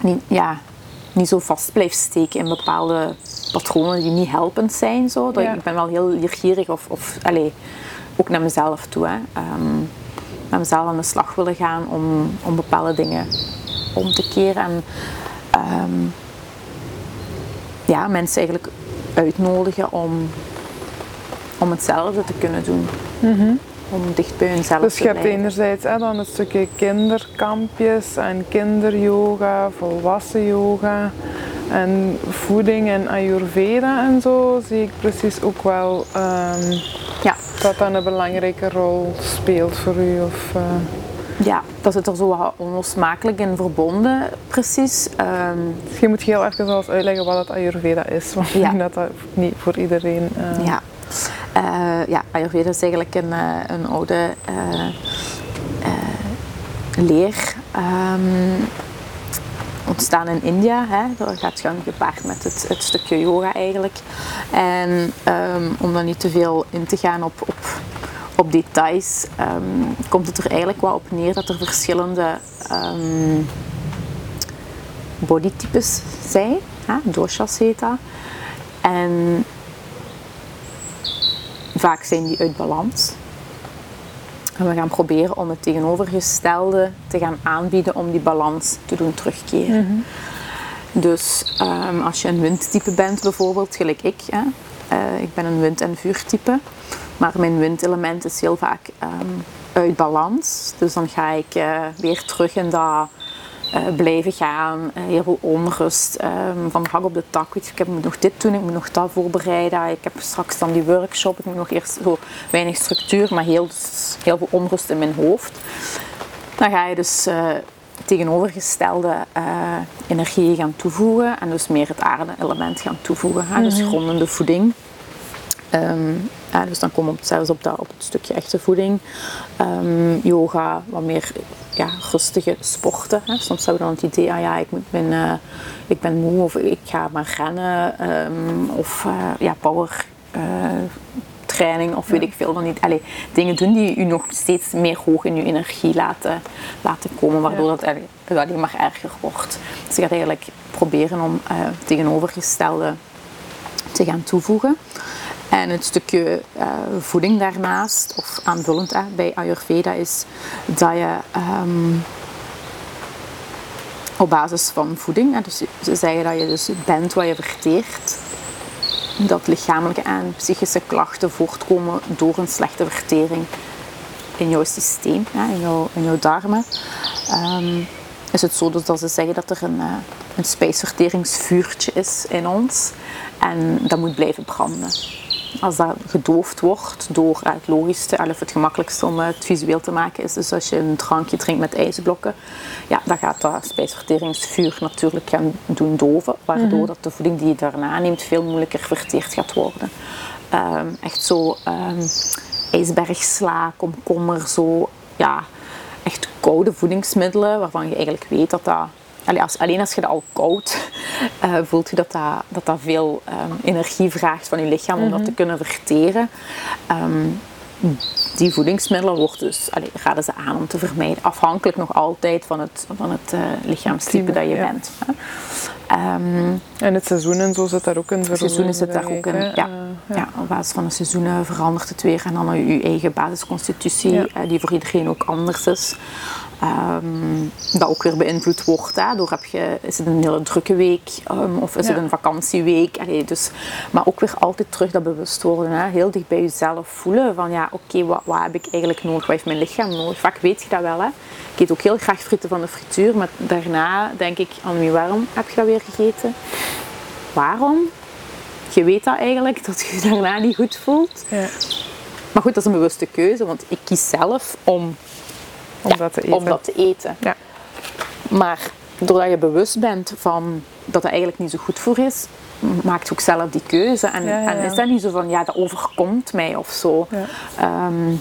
Niet, ja, niet zo vast blijven steken in bepaalde patronen die niet helpend zijn. Zo. Dat, Ja. Ik ben wel heel leergierig of, of allee, ook naar mezelf toe. Hè. Ehm, met mezelf aan de slag willen gaan om, om bepaalde dingen om te keren. En ehm, ja, mensen eigenlijk uitnodigen om, om hetzelfde te kunnen doen. Om dicht bij hunzelf Dus te je hebt blijven. enerzijds hè, dan een stukje kinderkampjes en kinderyoga, volwassen yoga en voeding en ayurveda en zo. Zie ik precies ook wel ehm, Ja. dat dat een belangrijke rol speelt voor u. Of, eh, ja, dat zit er zo onlosmakelijk in verbonden, precies. Misschien moet je heel even zelfs uitleggen wat het ayurveda is, want ik denk dat dat niet voor iedereen... eh, Ja. Eh, ja, Ayurveda is eigenlijk een, eh, een oude eh, leer. ehm, ontstaan in India. Hè. Dat gaat gewoon gepaard met het, het stukje yoga eigenlijk. En ehm, om dan niet te veel in te gaan op, op, op details, ehm, komt het er eigenlijk wel op neer dat er verschillende ehm, bodytypes zijn. Hè. Doshas heet dat. En vaak zijn die uit balans. En we gaan proberen om het tegenovergestelde te gaan aanbieden om die balans te doen terugkeren. Dus ehm, als je een windtype bent bijvoorbeeld, gelijk ik. Hè, eh, ik ben een wind- en vuurtype. Maar mijn windelement is heel vaak ehm, uit balans. Dus dan ga ik uh, weer terug in dat uh, blijven gaan. heel veel onrust. Um, van hak op de tak. Weet je, ik moet nog dit doen, ik moet nog dat voorbereiden. Ik heb straks dan die workshop. Ik moet nog eerst zo weinig structuur, maar heel, dus heel veel onrust in mijn hoofd. Dan ga je dus tegenovergestelde uh, energie gaan toevoegen en dus meer het aarde-element gaan toevoegen. Hè? Dus mhm. grondende voeding. Um, ja, dus dan komen we zelfs op, dat, op het stukje echte voeding. Um, yoga, wat meer ja, rustige sporten. Hè? Soms hebben we dan het idee, ah, ja, ik, moet mijn, uh, ik ben moe of ik ga maar rennen. Um, of uh, ja, power training of weet ik veel van niet. Allee, dingen doen die u nog steeds meer hoog in uw energie laten, laten komen, waardoor dat het alleen maar erger wordt. Dus je gaat eigenlijk proberen om tegenovergestelde te gaan toevoegen. En het stukje uh, voeding daarnaast, of aanvullend uh, bij Ayurveda, is dat je um, op basis van voeding, dus ze zeggen dat je dus bent wat je verteert, dat lichamelijke en psychische klachten voortkomen door een slechte vertering in jouw systeem, in, jouw, in jouw darmen. Um, is het zo dat ze zeggen dat er een, uh, een spijsverteringsvuurtje is in ons en dat moet blijven branden als dat gedoofd wordt door het logischste, of het gemakkelijkste om het visueel te maken is. Dus als je een drankje drinkt met ijsblokken, ja, dan gaat dat spijsverteringsvuur natuurlijk gaan doen doven, waardoor mhm. dat de voeding die je daarna neemt veel moeilijker verteerd gaat worden. Ehm, echt zo um, ijsbergsla, komkommer, zo ja, echt koude voedingsmiddelen waarvan je eigenlijk weet dat dat als, alleen als je dat al koud uh, voelt je dat dat, dat, dat veel um, energie vraagt van je lichaam om dat te mhm. kunnen verteren. Um, die voedingsmiddelen wordt dus, allee, raden ze aan om te vermijden. Afhankelijk nog altijd van het, van het uh, lichaamstype dat je bent. Um, en het seizoen en zo zit daar ook in? Het seizoen zit daar ook in, ja. Uh, ja. ja. Op basis van de seizoenen verandert het weer. En dan je eigen basisconstitutie, ja. die voor iedereen ook anders is. Um, dat ook weer beïnvloed wordt. Hè, door heb je, is het een hele drukke week um, of is ja. het een vakantieweek? Allee, dus, maar ook weer altijd terug dat bewust worden. Hè, heel dicht bij jezelf voelen van ja, oké, okay, wat, wat, heb ik eigenlijk nodig? Wat heeft mijn lichaam nodig? Vaak weet je dat wel. Hè. Ik eet ook heel graag frieten van de frituur, maar daarna denk ik aan wie waarom heb je dat weer gegeten? Waarom? Je weet dat eigenlijk, dat je je daarna niet goed voelt. Ja. Maar goed, dat is een bewuste keuze, want ik kies zelf om om dat te eten. Om dat te eten. Ja. Maar doordat je bewust bent van dat het eigenlijk niet zo goed voor is, maakt ook zelf die keuze. En, en is dat niet zo van, ja, dat overkomt mij of zo. Um,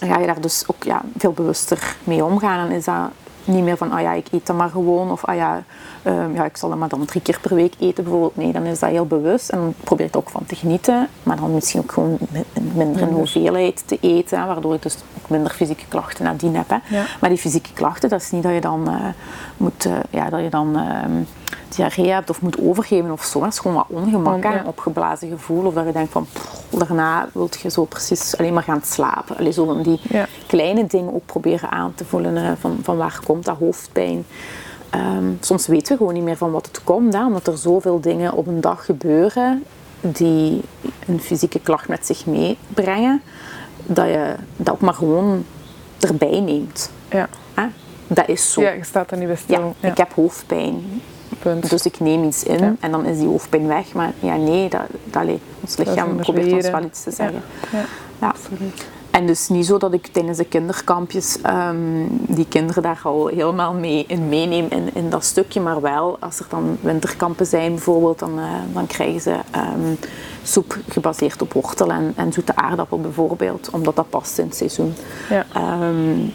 ga je daar dus ook ja, veel bewuster mee omgaan. En is dat niet meer van, ah ja, ik eet dat maar gewoon. Of ah ja, um, ja, ik zal dat maar dan drie keer per week eten bijvoorbeeld. Nee, dan is dat heel bewust. En dan probeer ik er ook van te genieten. Maar dan misschien ook gewoon minder in hoeveelheid te eten. Waardoor ik dus ook minder fysieke klachten nadien heb. Hè. Maar die fysieke klachten, dat is niet dat je dan uh, moet, uh, ja, dat je dan... Uh, diarree hebt of moet overgeven of zo. Dat is gewoon wat ongemak, ja. een opgeblazen gevoel. Of dat je denkt van, pff, daarna wil je zo precies alleen maar gaan slapen. Allee, zo van die ja. kleine dingen ook proberen aan te voelen. van, van waar komt dat hoofdpijn? Um, soms weten we gewoon niet meer van wat het komt, hè, omdat er zoveel dingen op een dag gebeuren die een fysieke klacht met zich meebrengen, dat je dat ook maar gewoon erbij neemt. Ja. Hè? Dat is zo. Ja, je staat er niet bij stil. Ja, Ik heb hoofdpijn. Punt. Dus ik neem iets in ja. en dan is die hoofdpijn weg. Maar ja, nee, dat, dat, ons lichaam probeert ons wel iets te zeggen. Ja, ja. absoluut. En dus niet zo dat ik tijdens de kinderkampjes um, die kinderen daar al helemaal mee in meeneem in, in dat stukje. Maar wel, als er dan winterkampen zijn bijvoorbeeld, dan, uh, dan krijgen ze um, soep gebaseerd op wortel en, en zoete aardappel bijvoorbeeld. Omdat dat past in het seizoen. Ja. Um,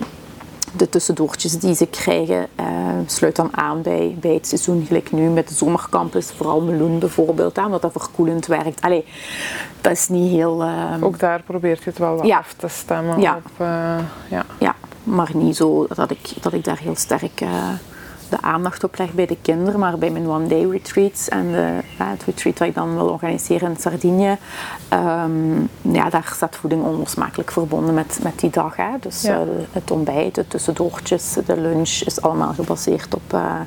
de tussendoortjes die ze krijgen uh, sluit dan aan bij, bij het seizoen. Gelijk nu met de zomercampus, vooral meloen bijvoorbeeld, hè, omdat dat verkoelend werkt. Allee, dat is niet heel... Uh, Ook daar probeert je het wel ja. af te stemmen ja. op. Uh, ja. ja, maar niet zo dat ik, dat ik daar heel sterk de aandacht op leg bij de kinderen, maar bij mijn one-day retreats en de, het retreat dat ik dan wil organiseren in Sardinië, ehm, ja, daar staat voeding onlosmakelijk verbonden met, met die dag. Hè. Dus Ja. eh, het ontbijt, de tussendoortjes, de lunch is allemaal gebaseerd op, eh,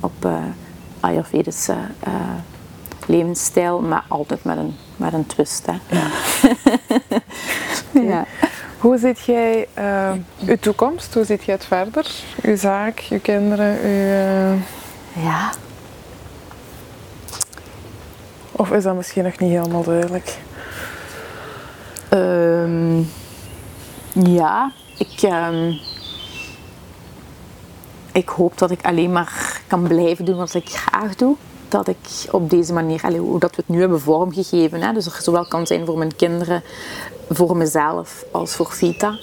op eh, Ayurvedische levensstijl, maar altijd met een, met een twist. Hè. ja. Hoe ziet jij eh, uw toekomst? Hoe ziet jij het verder? Uw zaak, uw kinderen, uw, eh, ja. of is dat misschien nog niet helemaal duidelijk? Ehm, ja, ik, ehm, ik hoop dat ik alleen maar kan blijven doen wat ik graag doe. Dat ik op deze manier, allee, hoe dat we het nu hebben vormgegeven, hè, dus er zowel kan zijn voor mijn kinderen, voor mezelf als voor Vita.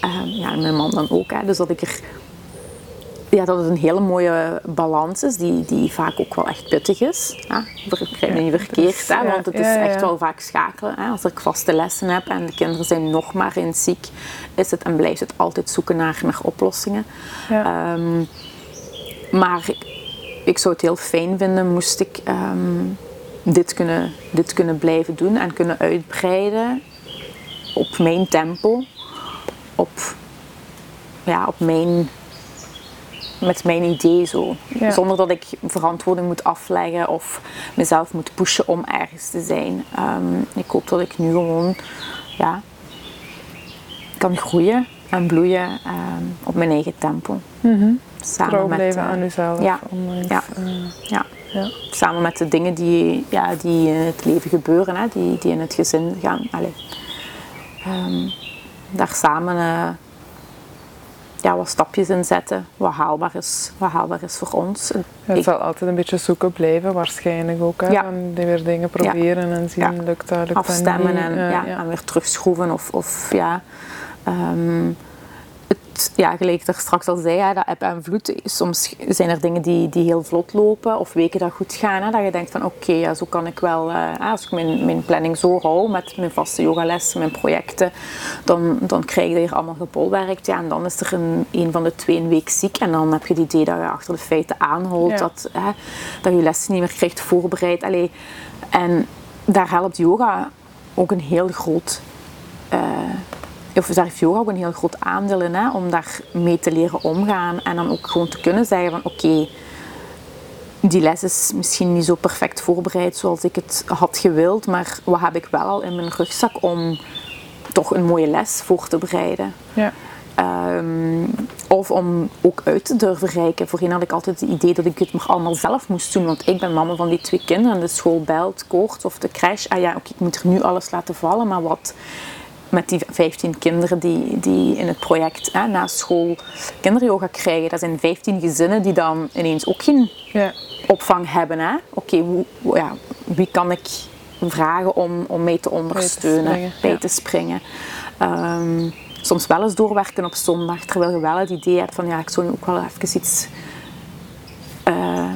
Ehm, ja, en mijn man dan ook. Hè, dus dat ik er ja, dat het een hele mooie balans is, die, die vaak ook wel echt pittig is. Ja, begrijp me niet verkeerd, hè, want het is ja, echt wel vaak schakelen. Hè. Als ik vaste lessen heb en de kinderen zijn nog maar eens ziek, is het en blijft het altijd zoeken naar, naar oplossingen. Ehm, maar ik, zou het heel fijn vinden moest ik ehm, dit, kunnen, dit kunnen blijven doen en kunnen uitbreiden op mijn tempo, op, ja, op mijn, met mijn idee zo. Ja. Zonder dat ik verantwoording moet afleggen of mezelf moet pushen om ergens te zijn. Ehm, ik hoop dat ik nu gewoon ja, kan groeien en bloeien ehm, op mijn eigen tempo. Samen Trouw met, blijven eh, aan uzelf. ja. ondanks, Ja. eh, ja, ja. samen met de dingen die, ja, die in het leven gebeuren, hè, die, die in het gezin gaan. Allee, Ehm, daar samen eh, ja, wat stapjes in zetten, wat haalbaar is, wat haalbaar is voor ons. Het Ik- zal altijd een beetje zoeken blijven, waarschijnlijk ook. Hè? Ja. Die weer dingen proberen en zien, Ja. lukt dat, lukt afstemmen dat niet. en, Eh, ja, en weer terugschroeven. Of, of ja, ehm, ja, gelijk daar straks al zei, hè, dat eb en vloed. Soms zijn er dingen die, die heel vlot lopen of weken dat goed gaan. Hè, dat je denkt van oké, ja, zo kan ik wel, eh, als ik mijn, mijn planning zo hou met mijn vaste yogalessen, mijn projecten, dan, dan krijg je dat hier allemaal gebolwerkt. Ja, en dan is er een, een van de twee een week ziek en dan heb je het idee dat je achter de feiten aanholt, Ja. dat, hè, dat je lessen niet meer krijgt voorbereid. Allee, en daar helpt yoga ook een heel groot eh, of daar heeft yoga ook een heel groot aandeel in, hè, om daar mee te leren omgaan en dan ook gewoon te kunnen zeggen van oké, die les is misschien niet zo perfect voorbereid zoals ik het had gewild, maar wat heb ik wel al in mijn rugzak om toch een mooie les voor te bereiden. Ja. Ehm, of om ook uit te durven reiken. Voorheen had ik altijd het idee dat ik het maar allemaal zelf moest doen. Want ik ben mama van die twee kinderen. De school belt, koorts of de crash. Ah ja, oké, ik moet er nu alles laten vallen. Maar wat met die 15 kinderen die, die in het project hè, na school kinderyoga krijgen. Dat zijn 15 gezinnen die dan ineens ook geen Ja. opvang hebben. hè. Oké, ja, wie kan ik vragen om, om mee te ondersteunen, springen, bij ja. te springen. Ehm, soms wel eens doorwerken op zondag, terwijl je wel het idee hebt van ja, ik zou nu ook wel even iets eh,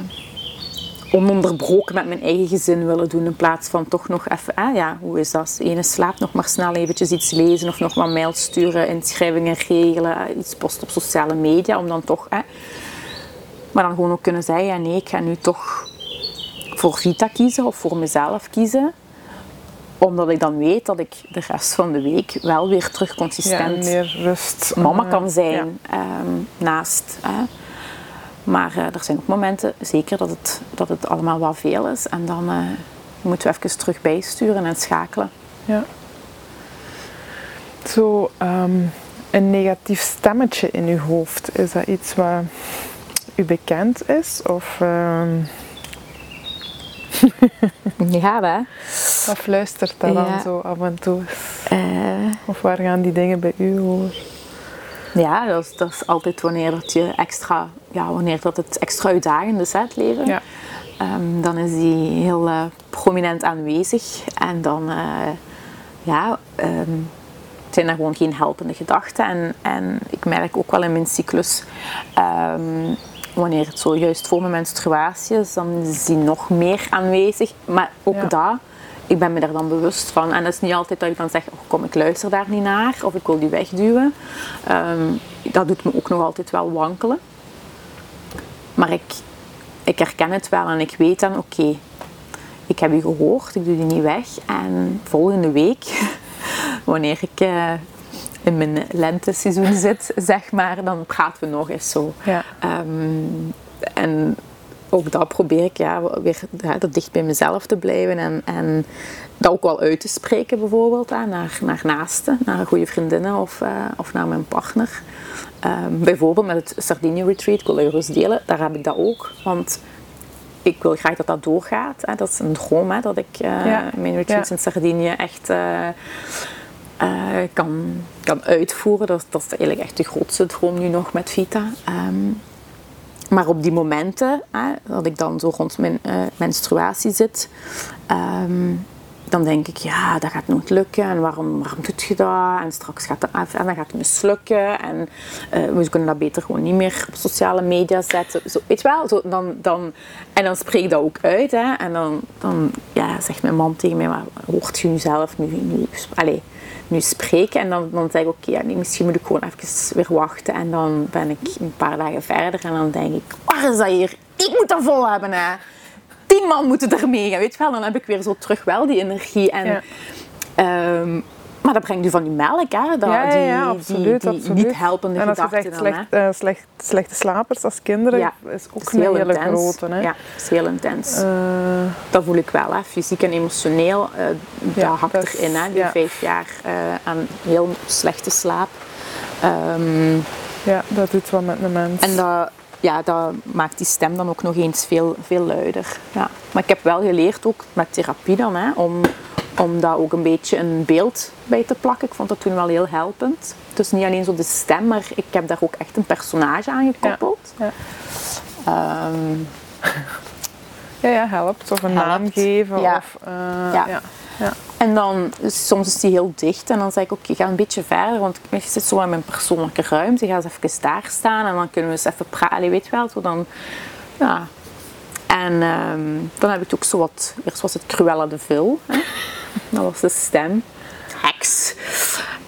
ononderbroken met mijn eigen gezin willen doen, in plaats van toch nog even, ah ja, hoe is dat? Ene slaapt nog maar snel eventjes iets lezen of nog wat mails sturen, inschrijvingen regelen, iets posten op sociale media, om dan toch, hè, maar dan gewoon ook kunnen zeggen, ja nee, ik ga nu toch voor Vita kiezen of voor mezelf kiezen. Omdat ik dan weet dat ik de rest van de week wel weer terug ja, consistent meer rust. mama eh, kan zijn ja. ehm, naast. Hè. Maar eh, er zijn ook momenten, zeker, dat het, dat het allemaal wel veel is. En dan eh, moeten we even terug bijsturen en schakelen. Ja. Zo ehm, een negatief stemmetje in uw hoofd, is dat iets wat u bekend is? Of ehm, Ja, hè? wat fluistert dat dan zo af en toe? Eh, Of waar gaan die dingen bij u over? ja, dat is, dat is altijd wanneer dat je extra, ja, wanneer dat het extra uitdagend is, hè, het leven. Ja. Ehm, dan is die heel eh, prominent aanwezig. En dan eh, ja, ehm, zijn er gewoon geen helpende gedachten. En, en ik merk ook wel in mijn cyclus, ehm, wanneer het zo juist voor mijn menstruatie is, dan is die nog meer aanwezig. Maar ook Ja. dat, ik ben me daar dan bewust van. En dat is niet altijd dat ik dan zeg, oh, kom ik luister daar niet naar. Of ik wil die wegduwen. Dat doet me ook nog altijd wel wankelen. Maar ik, ik herken het wel en ik weet dan, oké, ik heb u gehoord, ik doe die niet weg. En volgende week, wanneer ik uh, in mijn lenteseizoen zit, zeg maar, dan praten we nog eens zo. Ja. Um, en ook dat probeer ik ja, weer ja, dat dicht bij mezelf te blijven en, en dat ook wel uit te spreken bijvoorbeeld hè, naar, naar naasten, naar goede vriendinnen of, uh, of naar mijn partner. Um, bijvoorbeeld met het Sardinië Retreat, ik wil gerust delen, daar heb ik dat ook. Want ik wil graag dat dat doorgaat. Hè. Dat is een droom, hè, dat ik uh, ja. mijn retreats ja. in Sardinië echt uh, kan, kan uitvoeren. Dat, dat is eigenlijk echt de grootste droom nu nog met Vita. Um, maar op die momenten, hè, dat ik dan zo rond mijn menstruatie zit, um, dan denk ik, ja, dat gaat nooit lukken. En waarom, waarom doet je dat? En straks gaat het en dan gaat het mislukken. En uh, we kunnen dat beter gewoon niet meer op sociale media zetten. Zo, weet je wel? Zo, dan, dan, en dan spreek ik dat ook uit. Hè? En dan, dan ja, zegt mijn man tegen mij, maar hoort je nu zelf nu, nu, allez, nu spreken? En dan, dan zeg ik, oké, ja, misschien moet ik gewoon even weer wachten. En dan ben ik een paar dagen verder. En dan denk ik, waar is dat hier? Ik moet dat vol hebben, hè? Tien man moeten ermee gaan, weet je wel. Dan heb ik weer zo terug wel die energie. En, Ja. ehm, maar dat brengt u van die melk, hè. Dat, Ja, ja, die, ja, die- absoluut, die, absoluut. niet helpende En als je gedachten zegt dan, slecht, eh, slecht, slechte slapers als kinderen, is ook is een heel hele intens. grote. Hè? Ja, dat is heel intens. Eh, dat voel ik wel, hè. fysiek en emotioneel. Ja, dat hakt dat erin, hè. die vijf jaar aan heel slechte slaap. Ehm, ja, dat doet wat met een mens. En dat, ja, dat maakt die stem dan ook nog eens veel, veel luider. Ja. Maar ik heb wel geleerd, ook met therapie dan, hè, om, om daar ook een beetje een beeld bij te plakken. Ik vond dat toen wel heel helpend. Dus niet alleen zo de stem, maar ik heb daar ook echt een personage aan gekoppeld. Ja. Ehm, ja, ja, helpt. Of een naam geven. Ja. Of, eh, Ja. En dan, soms is die heel dicht en dan zeg ik, oké, ga een beetje verder, want ik zit zo in mijn persoonlijke ruimte. Ga eens even daar staan en dan kunnen we eens even praten, weet wel. Zo dan, ja. En ehm, dan heb ik ook zo wat, eerst was het Cruella de Vil, hè. dat was de stem, heks.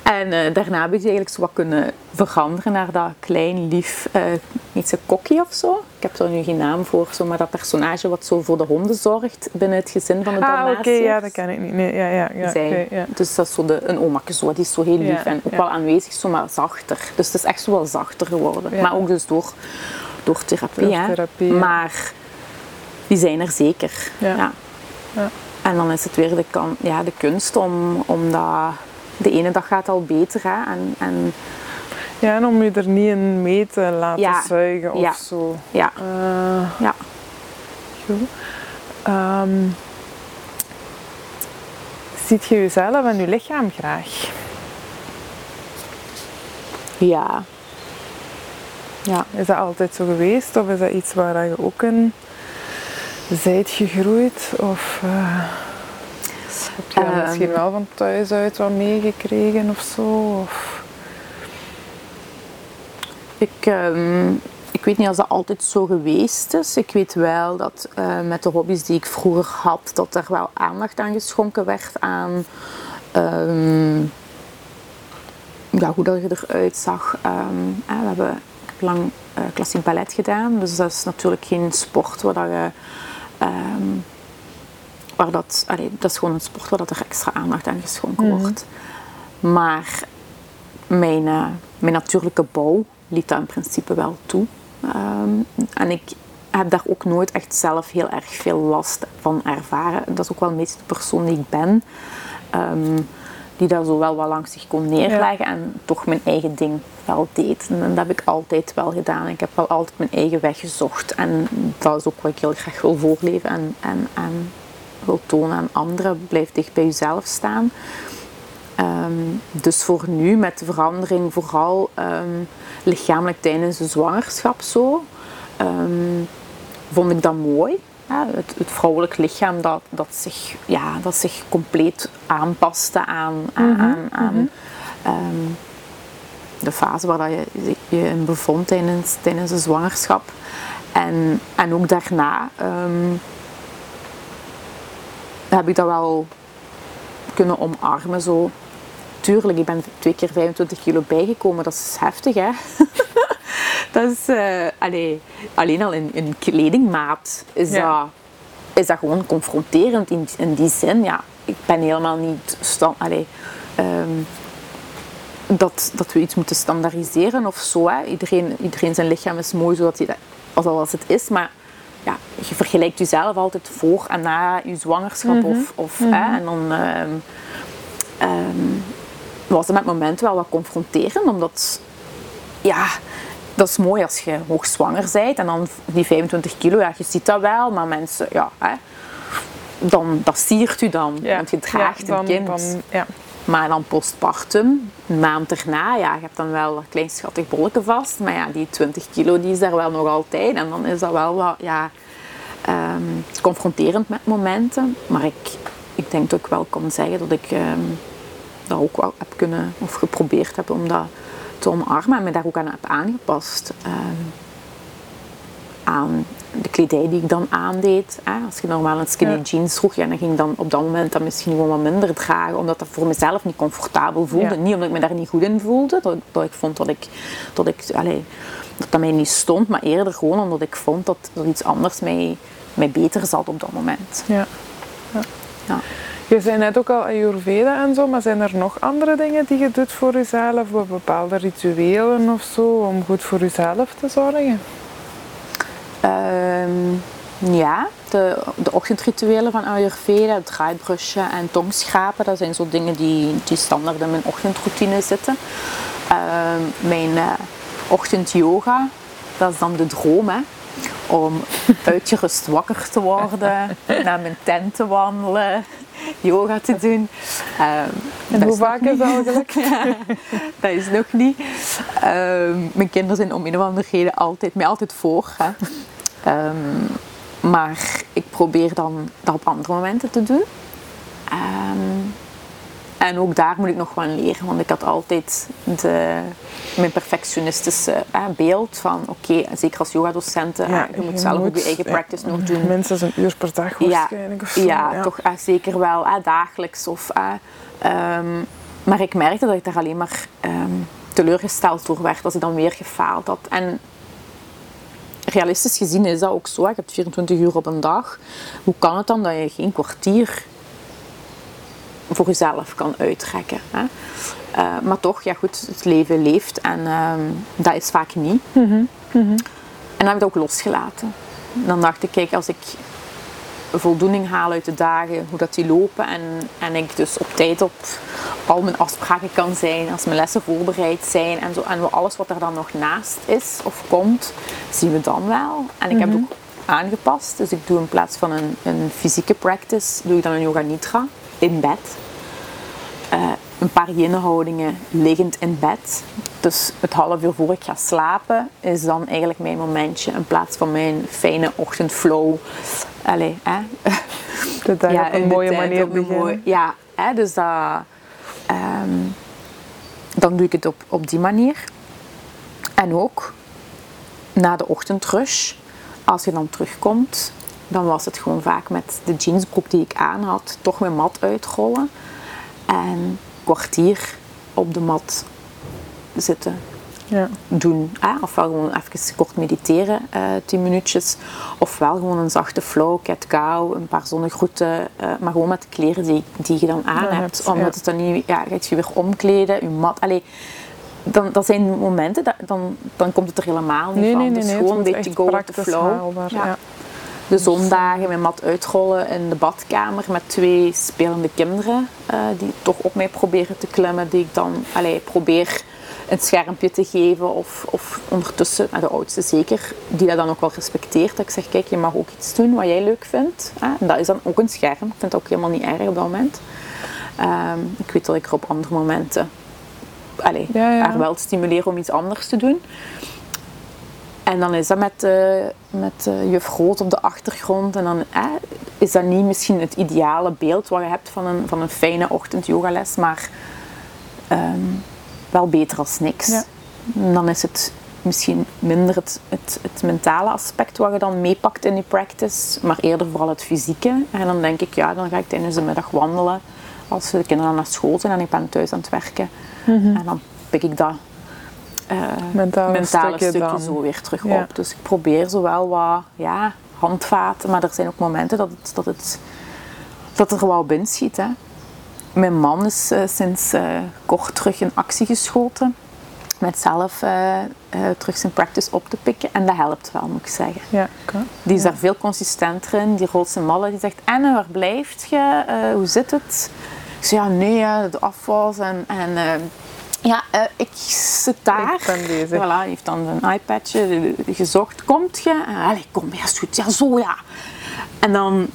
En eh, daarna heb ik die eigenlijk zo wat kunnen veranderen naar dat klein, lief, niet zo kokkie of zo. Ik heb er nu geen naam voor, zo, maar dat personage wat zo voor de honden zorgt binnen het gezin van de Ah, oké, ja, dat ken ik niet. Nee, ja, ja, ja, ja. Dus dat is zo de, een omakje zo, die is zo heel lief Ja, en ook ja. wel aanwezig, zo maar zachter. Dus het is echt zo wel zachter geworden. Maar ook dus door, door therapie. Door therapie, ja. Maar die zijn er zeker. Ja. Ja. En dan is het weer de, kan, ja, de kunst om, om dat... De ene dag gaat al beter hè, en, en Ja, en om je er niet in mee te laten Ja. zuigen of Ja. zo. ja, Eh, ja. goed. Ehm, ziet je jezelf en je lichaam graag? ja. Ja. Is dat altijd zo geweest? Of is dat iets waar je ook in zijt gegroeid? Of eh, heb je dat Ehm. misschien wel van thuis uit wat meegekregen of zo? Of, Ik, ehm, ik weet niet of dat altijd zo geweest is. Ik weet wel dat eh, met de hobby's die ik vroeger had, dat er wel aandacht aan geschonken werd aan ehm, ja, hoe dat je eruit zag. We hebben, ik heb lang eh, klassiek ballet gedaan, dus dat is natuurlijk geen sport waar dat je... ehm, waar dat, allee, dat is gewoon een sport waar dat er extra aandacht aan geschonken wordt. Maar mijn, eh, mijn natuurlijke bouw liet dat in principe wel toe. Ehm, en ik heb daar ook nooit echt zelf heel erg veel last van ervaren. Dat is ook wel meest de persoon die ik ben. ehm, die daar zo wel wat langs zich kon neerleggen en toch mijn eigen ding wel deed. En dat heb ik altijd wel gedaan. Ik heb wel altijd mijn eigen weg gezocht. En dat is ook wat ik heel graag wil voorleven en, en, en wil tonen aan anderen. Blijf dicht bij jezelf staan. Ehm, dus voor nu, met de verandering, vooral ehm, lichamelijk tijdens de zwangerschap zo, ehm, vond ik dat mooi. Ja, het, het vrouwelijk lichaam dat, dat, zich, ja, dat zich compleet aanpaste aan, aan, aan, aan, ehm, de fase waar dat je je in bevond tijdens, tijdens de zwangerschap. En, en ook daarna ehm, heb ik dat wel kunnen omarmen. Zo. Tuurlijk, ik ben twee keer 25 kilo bijgekomen, dat is heftig hè. dat is, uh, allee, alleen al in, in kledingmaat is, Ja. dat, is dat gewoon confronterend in, in die zin. Ja, ik ben helemaal niet stand, allee, ehm, dat, dat we iets moeten standaardiseren of zo. Hè. Iedereen, iedereen zijn lichaam is mooi zodat hij dat, als, het is, maar ja, je vergelijkt jezelf altijd voor en na je zwangerschap. Of, of, hè, en dan ehm, ehm, was het met momenten wel wat confronterend, omdat ja, dat is mooi als je hoogzwanger bent en dan die 25 kilo, ja, je ziet dat wel, maar mensen, ja, hè, dan, dat siert u dan, want je draagt Ja, dan- een kind. dan- ja. Maar dan postpartum, een maand erna, ja, je hebt dan wel een klein schattig bolletje vast. Maar ja, die 20 kilo die is daar wel nog altijd. En dan is dat wel wat ja, ehm, confronterend met momenten. Maar ik, ik denk dat ik wel kan zeggen dat ik ehm, dat ook wel heb kunnen, of geprobeerd heb om dat te omarmen. En me daar ook aan heb aangepast. Ehm, aan de kledij die ik dan aandeed. Hè. Als je normaal een skinny Ja. jeans droeg, ja, dan ging ik dan op dat moment dat misschien gewoon wat minder dragen, omdat dat voor mezelf niet comfortabel voelde. Ja. Niet omdat ik me daar niet goed in voelde, dat, dat ik vond dat ik, dat, ik allee, dat dat mij niet stond, maar eerder gewoon omdat ik vond dat er iets anders mij, mij beter zat op dat moment. Ja. Ja. Je zei net ook al Ayurveda en zo, maar zijn er nog andere dingen die je doet voor jezelf? Of bepaalde rituelen of zo, om goed voor jezelf te zorgen? Ehm, ja, de, de ochtendrituelen van Ayurveda, het draaibrusje en tongschrapen, dat zijn zo dingen die, die standaard in mijn ochtendroutine zitten. Ehm, mijn eh, ochtendyoga, dat is dan de droom, hè. Om uitgerust wakker te worden, naar mijn tent te wandelen, yoga te doen. Ehm, hoe vaak is dat dat is nog niet. Ehm, mijn kinderen zijn om een of andere reden altijd, mij altijd voor. Hè. Ehm, maar ik probeer dan dat op andere momenten te doen. En ook daar moet ik nog wel leren, want ik had altijd de, mijn perfectionistische eh, beeld van oké, zeker als yogadocenten, Ja, eh, je moet zelf ook je eigen ja. practice nog doen. Minstens een uur per dag waarschijnlijk. of zo. Ja, toch eh, zeker wel dagelijks. Of, eh, ehm, maar ik merkte dat ik daar alleen maar ehm, teleurgesteld door werd als ik dan weer gefaald had. En realistisch gezien is dat ook zo. Je hebt 24 uur op een dag. Hoe kan het dan dat je geen kwartier voor jezelf kan uittrekken? Hè? Eh, maar toch, ja goed, het leven leeft en ehm, dat is vaak niet. En dan heb ik dat ook losgelaten. Dan dacht ik, kijk, als ik voldoening haal uit de dagen, hoe dat die lopen en, en ik dus op tijd op al mijn afspraken kan zijn, als mijn lessen voorbereid zijn en, zo, en alles wat er dan nog naast is of komt, zien we dan wel. En ik heb het ook aangepast, dus ik doe in plaats van een, een fysieke practice, doe ik dan een yoga nidra in bed. Eh, een paar yin-houdingen liggend in bed. Dus het half uur voor ik ga slapen is dan eigenlijk mijn momentje in plaats van mijn fijne ochtendflow. Allee, hè? De dag op een mooie manier beginnen. ja, hè, dus dat, ehm, dan doe ik het op, op die manier. En ook na de ochtendrush, als je dan terugkomt, dan was het gewoon vaak met de jeansbroek die ik aan had, toch mijn mat uitrollen en kwartier op de mat zitten Ja. doen. Hè? Ofwel gewoon even kort mediteren, eh 10 minuutjes. Ofwel gewoon een zachte flow, cat cow, een paar zonnegroeten. eh, maar gewoon met de kleren die, die je dan aan hebt. Omdat ja. het dan niet... Ja, gaat je weer omkleden, je mat... Allee, dan, dat zijn momenten, dat, dan, dan komt het er helemaal niet Nee, van. nee, nee, nee. gewoon een beetje go with the flow. haalbaar. Ja. De zondagen mijn mat uitrollen in de badkamer met twee spelende kinderen eh, die toch op mij proberen te klimmen. Die ik dan allee, probeer een schermpje te geven of, of ondertussen, nou, de oudste zeker, die dat dan ook wel respecteert. Dat ik zeg, kijk, je mag ook iets doen wat jij leuk vindt. En dat is dan ook een scherm. Ik vind dat ook helemaal niet erg op dat moment. Ehm, ik weet dat ik er op andere momenten allee, Ja, ja. haar wel stimuleer om iets anders te doen. En dan is dat met, eh, met eh, juf Groot op de achtergrond. En dan eh, is dat niet misschien het ideale beeld wat je hebt van een, van een fijne ochtend yogales, maar ehm, wel beter als niks. Ja. Dan is het misschien minder het, het, het mentale aspect wat je dan meepakt in die practice, maar eerder vooral het fysieke. En dan denk ik, ja, dan ga ik tijdens de middag wandelen als de kinderen naar school zijn en ik ben thuis aan het werken. En dan pik ik dat uh, mentale, mentale stukje, zo weer terug Ja. op. Dus ik probeer zowel wat ja, handvaten, maar er zijn ook momenten dat het, dat het dat er wel binnen schiet. Hè. Mijn man is eh, sinds eh, kort terug in actie geschoten. Met zelf eh, eh, terug zijn practice op te pikken. En dat helpt wel, moet ik zeggen. Ja. Die is daar veel consistenter in. Die rolt zijn mallen. Die zegt, en waar blijft je? Eh, hoe zit het? Ik zeg, ja, nee, de afwas. En, en eh, ja, eh, ik zit daar. Ik ben bezig. Voilà, hij heeft dan een iPadje gezocht. Komt je? En, Allee, kom, ja, is goed. Ja, zo, ja. En dan,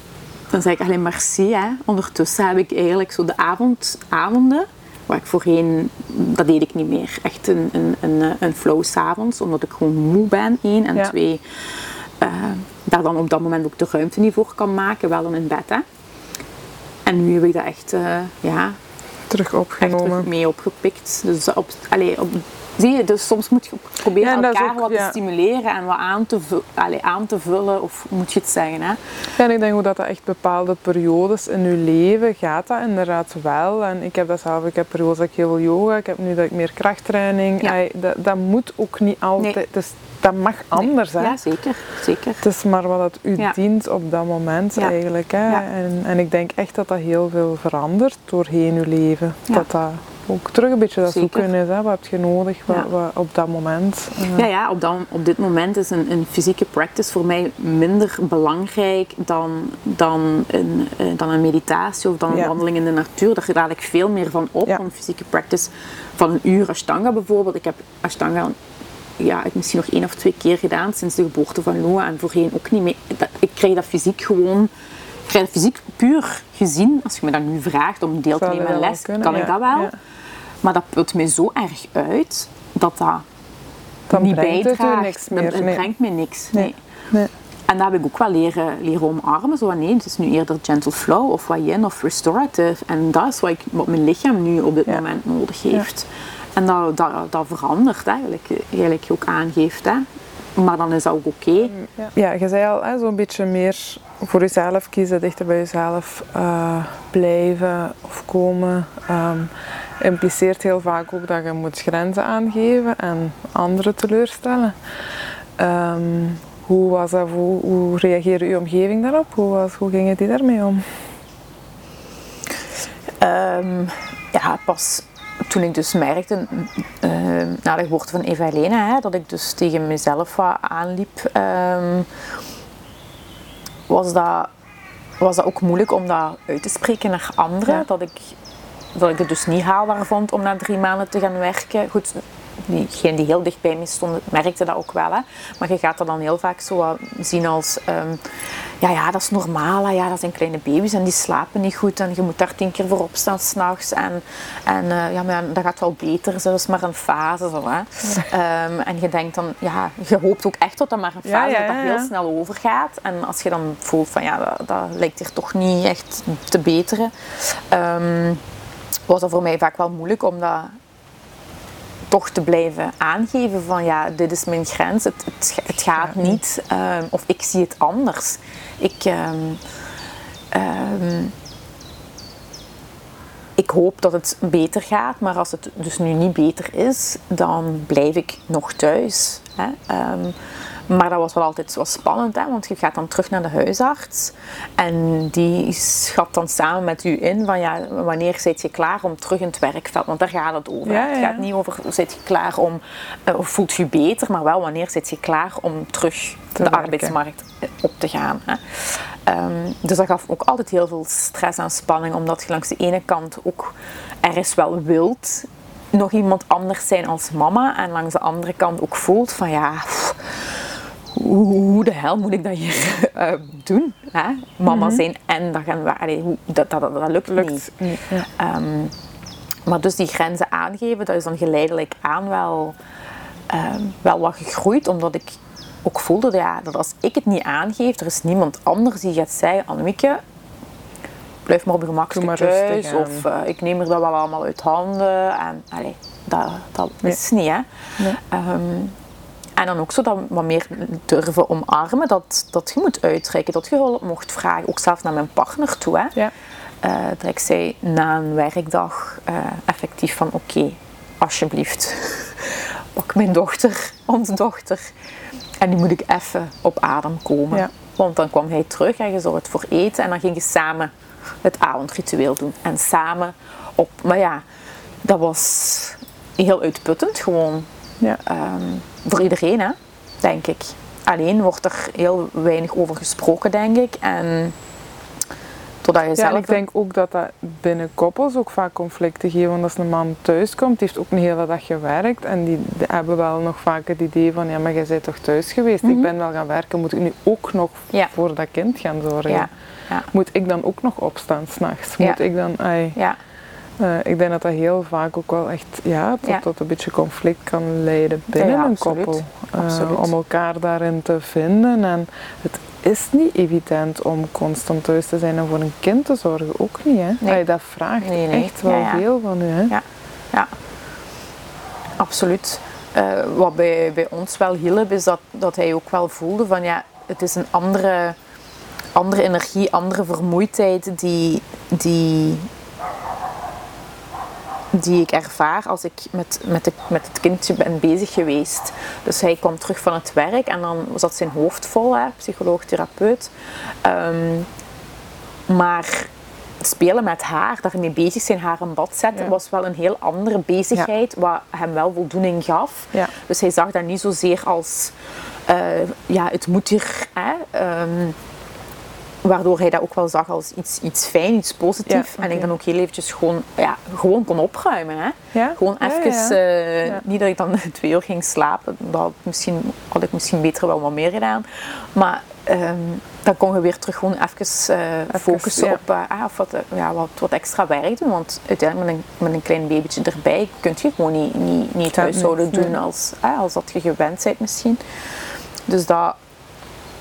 dan zeg ik alleen merci. Hè. Ondertussen heb ik eigenlijk zo de avond, avonden, waar ik voorheen, dat deed ik niet meer. Echt een, een, een, een flow s'avonds, omdat ik gewoon moe ben, één. En Ja. twee, eh, daar dan op dat moment ook de ruimte niet voor kan maken, wel dan in bed. Hè. En nu heb ik dat echt, eh, ja, Terug opgenomen. terug mee opgepikt. Dus, op, allee, op, zie je, dus soms moet je proberen Ja, elkaar ook- wat ja. te stimuleren en wat aan te, allee, aan te vullen, of moet je het zeggen. Hè? Ja, en ik denk ook dat dat echt bepaalde periodes in je leven gaat dat inderdaad wel. En ik heb dat zelf, ik heb periodes dat ik heel veel yoga, ik heb nu dat ik meer krachttraining. Ja. Dat moet ook niet altijd, Nee. dus dat mag anders hè. Ja, zeker. zeker. Het is maar wat het u Ja. dient op dat moment Ja. eigenlijk. Hè. Ja. En, en ik denk echt dat dat heel veel verandert doorheen uw leven. Dat dat ook terug een beetje dat Zeker. zoeken is. Hè. Wat heb je nodig wat, op dat moment? eh, Ja, ja op, dat, op dit moment is een, een fysieke practice voor mij minder belangrijk dan, dan, een, eh, dan een meditatie of dan een wandeling in de natuur. Daar raad ik veel meer van op. Een fysieke practice van een uur Ashtanga bijvoorbeeld. Ik heb Ashtanga ja, ik misschien nog één of twee keer gedaan sinds de geboorte van Noah en voorheen ook niet meer. Ik krijg dat fysiek gewoon, ik krijg dat fysiek puur gezien. Als je me dat nu vraagt om deel te nemen aan les, kunnen, kan ja. ik dat wel. Ja. Maar dat put mij zo erg uit dat dat Dan niet bijdraagt. niks Dat- meer. Het nee. brengt me niks. Nee. Nee. Nee. En dat heb ik ook wel leren, leren omarmen. Zo nee, het is nu eerder gentle flow of wat yin of restorative. En dat is wat, ik, wat mijn lichaam nu op dit Ja. moment nodig heeft. En dat, dat, dat verandert eigenlijk, eigenlijk ook aangeeft. Hè. Maar dan is dat ook oké. Ja, je zei al, hè, zo'n beetje meer voor jezelf kiezen, dichter bij jezelf eh, blijven of komen. ehm, impliceert heel vaak ook dat je moet grenzen aangeven en anderen teleurstellen. Ehm, hoe was dat, hoe, hoe reageerde uw omgeving daarop? Hoe, was, hoe gingen die daarmee om? Ehm, ja, pas toen ik dus merkte, eh, na de geboorte van Eva Helena, hè, dat ik dus tegen mezelf wat aanliep, ehm, was, dat, was dat ook moeilijk om dat uit te spreken naar anderen. Ja. Dat, ik, dat ik het dus niet haalbaar vond om na drie maanden te gaan werken. Goed, diegenen die heel dicht bij me stonden, merkte dat ook wel. Hè. Maar je gaat dat dan heel vaak zo zien als... ehm, ja, ja, dat is normaal. hè. Ja, dat zijn kleine baby's en die slapen niet goed. En je moet daar tien keer voor opstaan s'nachts. En, en eh, ja, maar dat gaat wel beter. zo. Dat is maar een fase. Zo, hè. Ehm, en je denkt dan... Ja, je hoopt ook echt dat dat maar een fase is, ja, dat dat heel snel overgaat. En als je dan voelt van... Ja, dat, dat lijkt hier toch niet echt te beteren. ehm, was dat voor mij vaak wel moeilijk om dat toch te blijven aangeven van ja, dit is mijn grens, het, het, het gaat niet ehm, of ik zie het anders. Ik, ehm, ehm, ik hoop dat het beter gaat, maar als het dus nu niet beter is, dan blijf ik nog thuis. Hè? Maar dat was wel altijd wel spannend, hè? want je gaat dan terug naar de huisarts en die schat dan samen met u in van ja, wanneer zit je klaar om terug in het werkveld, want daar gaat het over. Ja, Het gaat niet over zit je klaar om, eh, of voelt je beter, maar wel wanneer zit je klaar om terug Te de werken. arbeidsmarkt eh, op te gaan. Hè? Ehm, dus dat gaf ook altijd heel veel stress en spanning, omdat je langs de ene kant ook ergens wel wilt nog iemand anders zijn als mama en langs de andere kant ook voelt van ja, pff, hoe, de hel moet ik dat hier eh, doen? Hè? Mama zijn en dat gaan we, allee, hoe, dat, dat, dat, dat lukt, Lukt niet. Ja. Ehm, maar dus die grenzen aangeven, dat is dan geleidelijk aan wel, ehm, wel wat gegroeid, omdat ik ook voelde dat, ja, dat als ik het niet aangeef, er is niemand anders die gaat zeggen, Annemieke, blijf maar op je gemak thuis, of eh, ik neem er dat wel allemaal uit handen. En, allee, dat, dat Nee. is niet, hè. Nee. Ehm, en dan ook zo dat wat meer durven omarmen, dat, dat je moet uitreiken, dat je hulp mocht vragen. Ook zelfs naar mijn partner toe, hè. Ja. Eh, dat ik zei na een werkdag eh, effectief van oké, alsjeblieft. pak mijn dochter, onze dochter. En die moet ik even op adem komen. Ja. Want dan kwam hij terug en je zorgde voor eten. En dan ging je samen het avondritueel doen. En samen op... Maar ja, dat was heel uitputtend gewoon. Ja. Ehm, voor iedereen, hè, denk ik. Alleen wordt er heel weinig over gesproken, denk ik. En totdat je Ja, zelf... en ik denk ook dat dat binnen koppels ook vaak conflicten geeft. Want als een man thuis komt, die heeft ook een hele dag gewerkt. En die hebben wel nog vaak het idee van, ja, maar jij bent toch thuis geweest? Ik ben wel gaan werken, moet ik nu ook nog Mhm. Ja. voor dat kind gaan zorgen? Ja, ja, Moet ik dan ook nog opstaan s'nachts? Moet ik dan... ai, ja, eh, ik denk dat dat heel vaak ook wel echt ja, tot, Ja. tot een beetje conflict kan leiden binnen Ja, ja, een koppel. Eh, om elkaar daarin te vinden. En het is niet evident om constant thuis te zijn en voor een kind te zorgen. Ook niet, hè? Nee. Ai, dat vraagt Nee, nee. echt wel veel van u, hè? Ja. ja. Absoluut. Eh, wat bij, bij ons wel hielp, is dat, dat hij ook wel voelde van ja, het is een andere, andere energie, andere vermoeidheid die, die, die ik ervaar als ik met, met, de, met het kindje ben bezig geweest. Dus hij kwam terug van het werk en dan zat zijn hoofd vol, hè, psycholoog, therapeut. Ehm, maar spelen met haar, daarmee bezig zijn, haar in bad zetten, Ja. was wel een heel andere bezigheid, wat hem wel voldoening gaf. Ja. Dus hij zag dat niet zozeer als, eh, ja, het moet hier, hè, ehm, waardoor hij dat ook wel zag als iets, iets fijn, iets positiefs. Ja, En ik dan ook heel eventjes gewoon, ja, gewoon kon opruimen. Hè. Ja? Gewoon even, eh, niet dat ik dan twee uur ging slapen, dat had, ik misschien, had ik misschien beter wel wat meer gedaan. Maar ehm, dan kon je weer terug gewoon even, eh, focussen op eh, ah, of wat, ja, wat, wat extra werk doen. Want uiteindelijk met een, met een klein babytje erbij kun je gewoon niet, niet, niet het huishouden doen als, als dat je gewend bent misschien. Dus dat,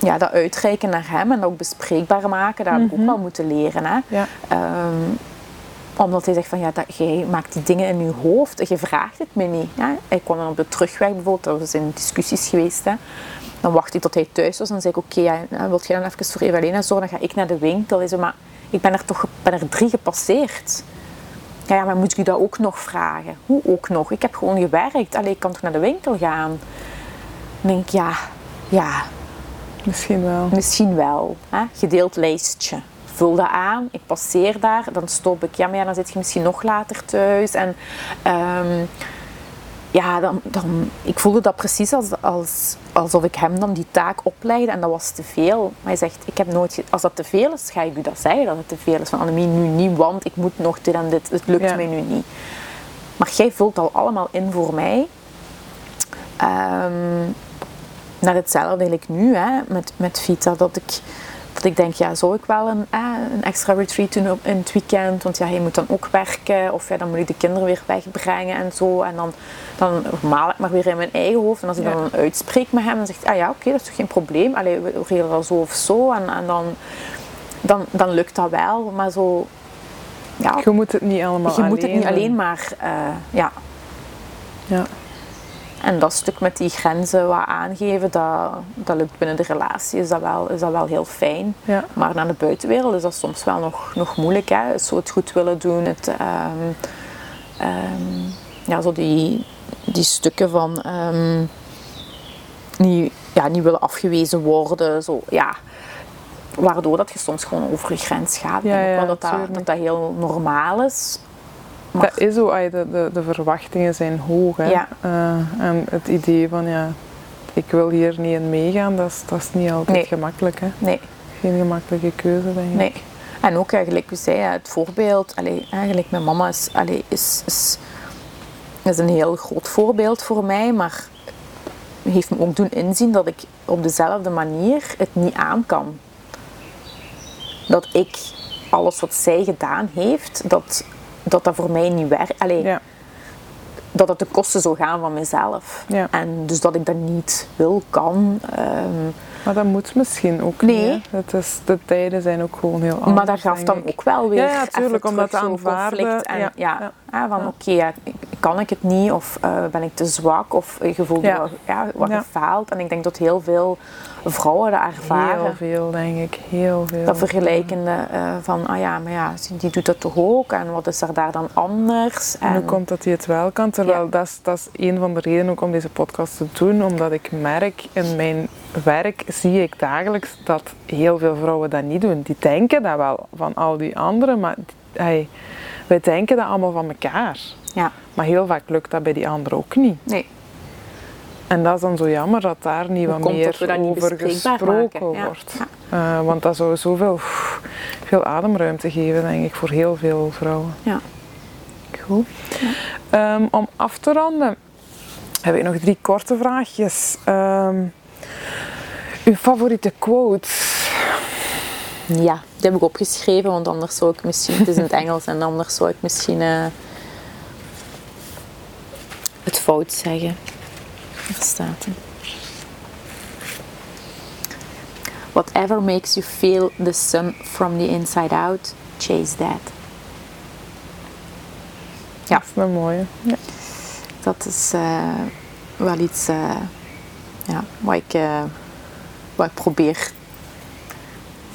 ja, dat uitreiken naar hem en dat ook bespreekbaar maken, dat heb ik ook wel moeten leren. Hè. Ja. Ehm, omdat hij zegt van ja, dat, jij maakt die dingen in je hoofd, je vraagt het me niet. Hè. Hij kwam dan op de terugweg bijvoorbeeld, dat zijn discussies geweest. Hè. Dan wacht hij tot hij thuis was en dan zei ik oké, ja, nou, wilt jij dan even voor Evelina zorgen? Dan ga ik naar de winkel. Hij zei maar ik ben er toch ben er drie gepasseerd. Ja, ja, maar moet ik u dat ook nog vragen? Hoe ook nog? Ik heb gewoon gewerkt. Allee, ik kan toch naar de winkel gaan? Dan denk ik ja, ja, Misschien wel. Misschien wel. Hè? Gedeeld lijstje. Vul dat aan, ik passeer daar, dan stop ik. Ja, maar ja, dan zit je misschien nog later thuis. En ehm, ja, dan, dan, ik voelde dat precies als, als, alsof ik hem dan die taak oplegde en dat was te veel. Maar hij zegt, ik heb nooit als dat te veel is, ga ik u dat zeggen dat het te veel is. Van Annemie, nu niet, want ik moet nog dit en dit. Het lukt Ja. mij nu niet. Maar jij vult al allemaal in voor mij. Ehm, net hetzelfde eigenlijk nu hè, met, met Vita. Dat ik, dat ik denk, ja, zou ik wel een, eh, een extra retreat doen op, in het weekend? Want ja, je moet dan ook werken. Of ja, dan moet ik de kinderen weer wegbrengen en zo. En dan, dan maal ik maar weer in mijn eigen hoofd. En als ik Ja. dan uitspreek met hem, dan zegt hij, ah ja, oké, dat is toch geen probleem. Allee, we regelen dat zo of zo. En, en dan, dan, dan lukt dat wel. Maar zo... Ja, Je moet het niet allemaal je moet het niet alleen maar... eh, ja, Ja. En dat stuk met die grenzen wat aangeven, dat, dat lukt binnen de relatie, is dat wel, is dat wel heel fijn. Ja. Maar naar de buitenwereld is dat soms wel nog, nog moeilijk. Hè? Zo het goed willen doen, het, ehm, ehm, ja, zo die, die stukken van ehm, niet, ja, niet willen afgewezen worden. Zo, ja. Waardoor dat je soms gewoon over je grens gaat. Ja, ook wel dat dat dat heel normaal is. Maar- Dat is zo, de, de, de verwachtingen zijn hoog. Hè? Ja. Eh, en het idee van, ja, ik wil hier niet in meegaan, dat is, dat is niet altijd Nee. gemakkelijk. Hè? Nee. Geen gemakkelijke keuze, denk ik. Nee. En ook eigenlijk, u zei, het voorbeeld, allee, eigenlijk mijn mama is, allee, is, is, is een heel groot voorbeeld voor mij, maar heeft me ook doen inzien dat ik op dezelfde manier het niet aan kan. Dat ik alles wat zij gedaan heeft, dat dat, dat voor mij niet werkt. Allee, Ja. dat het de kosten zou gaan van mezelf. Ja. En dus dat ik dat niet wil, kan. ehm, Maar dat moet misschien ook Nee. niet. hè. Is, de tijden zijn ook gewoon heel anders. Maar dat gaf dan ik. ook wel weer Ja, ja, tuurlijk, even om dat te aanvaarden. conflict. En, Ja, ah, van Ja. oké, kan ik het niet of eh, ben ik te zwak of je voelt Ja. ja, wat gefaald. En ik denk dat heel veel vrouwen dat ervaren. Heel veel, denk ik. Heel veel. Dat vergelijkende eh, van, ah ja, maar ja, die doet dat toch ook en wat is er daar dan anders? En hoe komt dat hij het wel kan? Terwijl dat, is, dat is een van de redenen ook om deze podcast te doen. Omdat ik merk in mijn werk, zie ik dagelijks dat heel veel vrouwen dat niet doen. Die denken dat wel van al die anderen, maar die- hey, wij denken dat allemaal van elkaar. Ja, Maar heel vaak lukt dat bij die anderen ook niet. nee. En dat is dan zo jammer dat daar niet Hoe wat meer dat niet over gesproken? Ja. wordt. Ja. Eh, want dat zou zoveel veel ademruimte geven, denk ik, voor heel veel vrouwen. Ja. Goed. Ehm, om af te ronden heb ik nog drie korte vraagjes. Ehm, uw favoriete quote? Ja, die heb ik opgeschreven, want anders zou ik misschien, het is in het Engels en anders zou ik misschien eh, het fout zeggen. Daar staat het. Whatever makes you feel the sun from the inside out, chase that. Ja. Dat is een mooie. Ja. Dat is eh, wel iets eh, ja, wat, ik, eh, wat ik probeer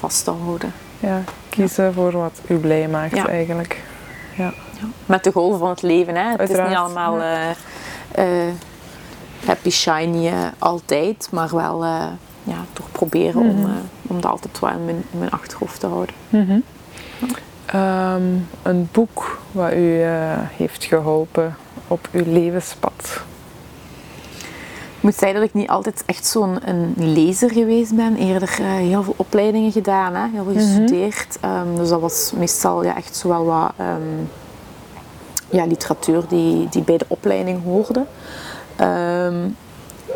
vast te houden. Ja, kiezen voor wat u blij maakt Ja. eigenlijk. Ja. Met de golven van het leven. Hè. Het is niet allemaal eh, eh, happy shiny eh, altijd, maar wel ja, toch proberen om, Mhm. om dat altijd wel in mijn, in mijn achterhoofd te houden. Mhm. Ehm, een boek wat u heeft geholpen op uw levenspad. Ik moet zeggen dat ik niet altijd echt zo'n een lezer geweest ben. Eerder eh, heel veel opleidingen gedaan, hè? heel veel gestudeerd. Ehm, dus dat was meestal ja, echt zo wel wat ehm, ja, literatuur die, die bij de opleiding hoorde. Ehm,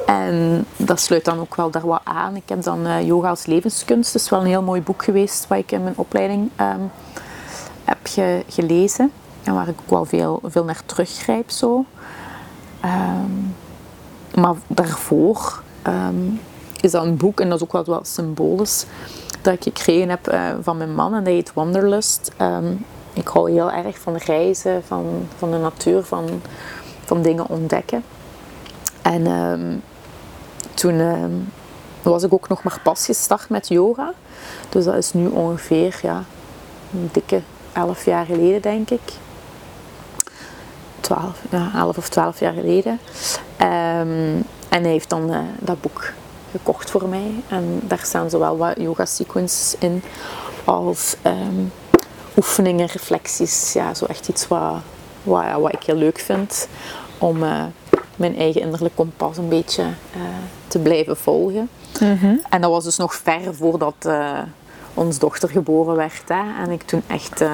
en dat sluit dan ook wel daar wat aan. Ik heb dan eh, Yoga als levenskunst. Dat is wel een heel mooi boek geweest wat ik in mijn opleiding heb ge- gelezen. En waar ik ook wel veel, veel naar teruggrijp zo. Maar daarvoor ehm, is dat een boek, en dat is ook wel wat symbolisch, dat ik gekregen heb eh, van mijn man. En dat heet Wanderlust. Ehm, ik hou heel erg van reizen, van, van de natuur, van, van dingen ontdekken. En ehm, toen was ik ook nog maar pas gestart met yoga. Dus dat is nu ongeveer ja, een dikke elf jaar geleden, denk ik. 12, ja, 11 of 12 jaar geleden. Ehm, en hij heeft dan eh, dat boek gekocht voor mij. En daar staan zowel wat yoga sequences in als ehm, oefeningen, reflecties. Ja, zo echt iets wat, wat, ja, wat ik heel leuk vind om eh, mijn eigen innerlijk kompas een beetje eh, te blijven volgen. En dat was dus nog ver voordat onze dochter geboren werd. Hè. En ik toen echt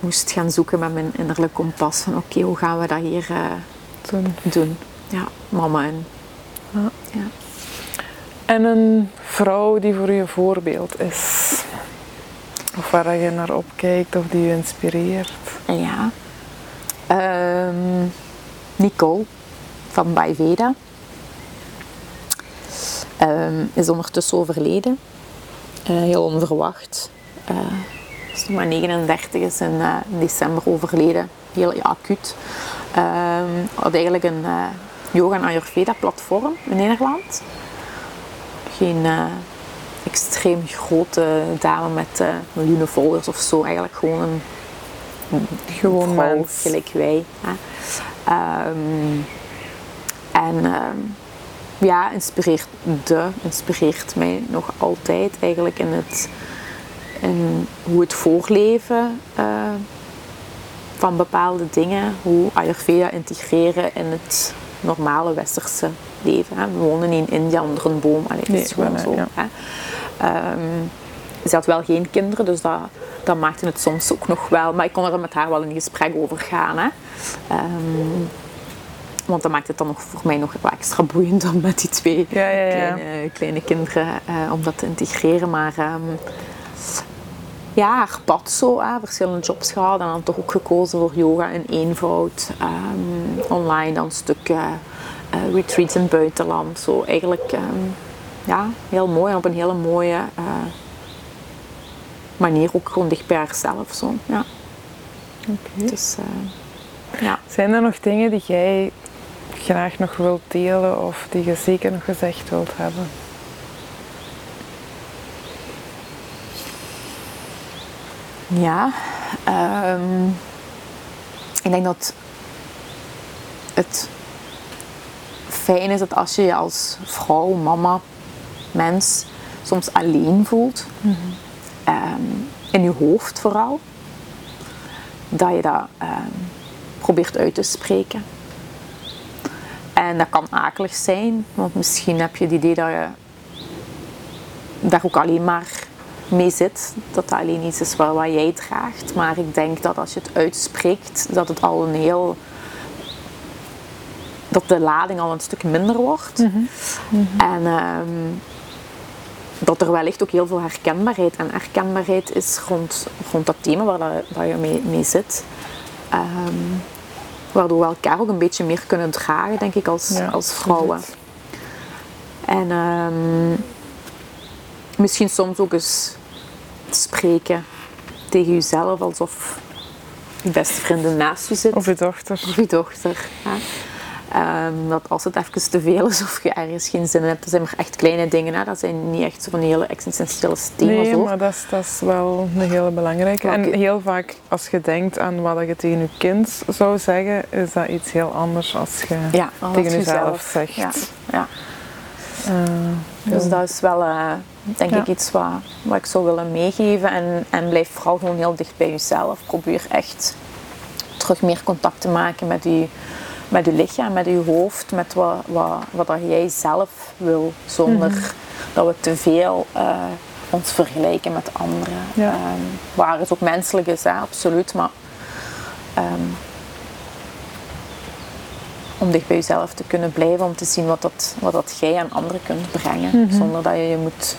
moest gaan zoeken met mijn innerlijk kompas. Van oké, hoe gaan we dat hier eh, Toen. doen? Ja, mama en... Ja. Ja. En een vrouw die voor u een voorbeeld is. Of waar je naar opkijkt of die u inspireert. Ja. Ehm, Nicole van Bayveda. Ehm, is ondertussen overleden. Eh, heel onverwacht. Eh is maar 39, is in, eh, in december overleden. Heel ja, acuut. Ehm had eigenlijk een eh, yoga en ayurveda platform in Nederland. Geen eh, extreem grote dame met miljoenen volgers of zo. Eigenlijk gewoon een Gewoon vrouw, mens. gelijk wij. Hè. Ehm, en ehm, ja, inspireert de, inspireert mij nog altijd eigenlijk in, het, in hoe het voorleven eh, van bepaalde dingen, hoe Ayurveda integreren in het normale westerse leven. Hè. We wonen niet in India onder een boom, Allee, het Nee, is gewoon zo. ja. Hè. Ehm, ze had wel geen kinderen, dus dat, dat maakte het soms ook nog wel. Maar ik kon er met haar wel in gesprek over gaan. Hè. Ehm, want dat maakt het dan nog voor mij nog wel extra boeiend om met die twee Ja, ja, ja. Kleine, kleine kinderen eh, om dat te integreren. Maar ehm, ja, haar pad zo, hè, verschillende jobs gehad en dan toch ook gekozen voor yoga in eenvoud. Ehm, online dan stukken, eh, retreats in het buitenland. Zo eigenlijk ehm, ja, heel mooi en op een hele mooie eh, manier ook gewoon dicht bij haarzelf. Zo. Ja. Oké. Dus, eh, Ja. Zijn er nog dingen die jij graag nog wilt delen of die je zeker nog gezegd wilt hebben? Ja, ehm, ik denk dat het fijn is dat als je je als vrouw, mama, mens soms alleen voelt, ehm, in je hoofd vooral, dat je dat ehm, probeert uit te spreken. En dat kan akelig zijn, want misschien heb je het idee dat je daar ook alleen maar mee zit. Dat dat alleen iets is wat jij draagt. Maar ik denk dat als je het uitspreekt, dat het al een heel. dat de lading al een stuk minder wordt. En ehm, dat er wellicht ook heel veel herkenbaarheid. En herkenbaarheid is rond, rond dat thema waar, dat, waar je mee, mee zit. Ehm, waardoor we elkaar ook een beetje meer kunnen dragen, denk ik, als, Ja, als vrouwen. En ehm, misschien soms ook eens spreken tegen jezelf alsof je beste vriendin naast je zit. Of je dochter? Of je dochter. Ehm, dat als het even te veel is of je ergens geen zin in hebt, dat zijn maar echt kleine dingen. Hè. Dat zijn niet echt zo'n hele existentiële thema's Nee, hoor. maar dat is, dat is wel een hele belangrijke. En heel vaak, als je denkt aan wat je tegen je kind zou zeggen, is dat iets heel anders als je Ja, tegen je jezelf zelf- zegt. Ja, ja. Eh, Dus ja. dat is wel, eh, denk Ja. ik, iets wat, wat ik zou willen meegeven. En, en blijf vooral gewoon heel dicht bij jezelf. Probeer echt terug meer contact te maken met je, met je lichaam, met je hoofd, met wat, wat, wat dat jij zelf wil, zonder Mhm. dat we te veel eh, ons vergelijken met anderen. Ja. Ehm, waar het ook menselijk is, hè, absoluut, maar ehm, om dicht bij jezelf te kunnen blijven, om te zien wat, dat, wat dat jij aan anderen kunt brengen, Mhm. zonder dat je je moet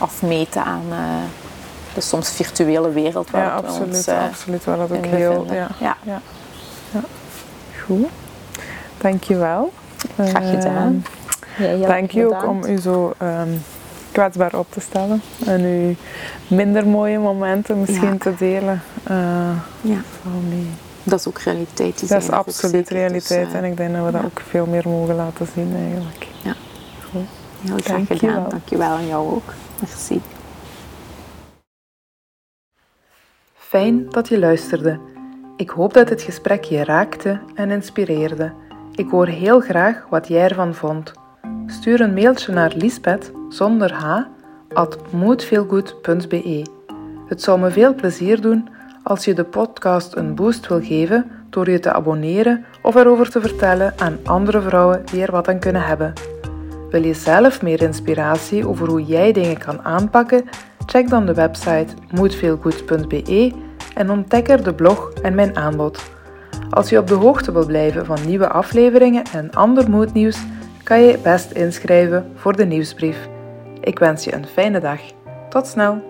afmeten aan eh, de soms virtuele wereld waar ja, we ons absoluut, eh, absoluut. Waar dat ook heel... Ja, Ja. ja. ja. Goed. Dankjewel. Graag gedaan. Jij heel Dank je ook om u zo ehm, kwetsbaar op te stellen. En uw minder mooie momenten misschien Ja. te delen. Eh, Ja, mee. dat is ook realiteit. Die Dat is absoluut zeker, realiteit. dus, eh, en ik denk dat we dat ja. ook veel meer mogen laten zien eigenlijk. heel graag Dank je gedaan. wel. Dankjewel aan jou ook. Merci. Fijn dat je luisterde. Ik hoop dat het gesprek je raakte en inspireerde. Ik hoor heel graag wat jij ervan vond. Stuur een mailtje naar Lisbeth zonder h at moedveelgoed.be. Het zou me veel plezier doen als je de podcast een boost wil geven door je te abonneren of erover te vertellen aan andere vrouwen die er wat aan kunnen hebben. Wil je zelf meer inspiratie over hoe jij dingen kan aanpakken? Check dan de website moedveelgoed.be en ontdek er de blog en mijn aanbod. Als je op de hoogte wil blijven van nieuwe afleveringen en ander moednieuws, kan je best inschrijven voor de nieuwsbrief. Ik wens je een fijne dag. Tot snel!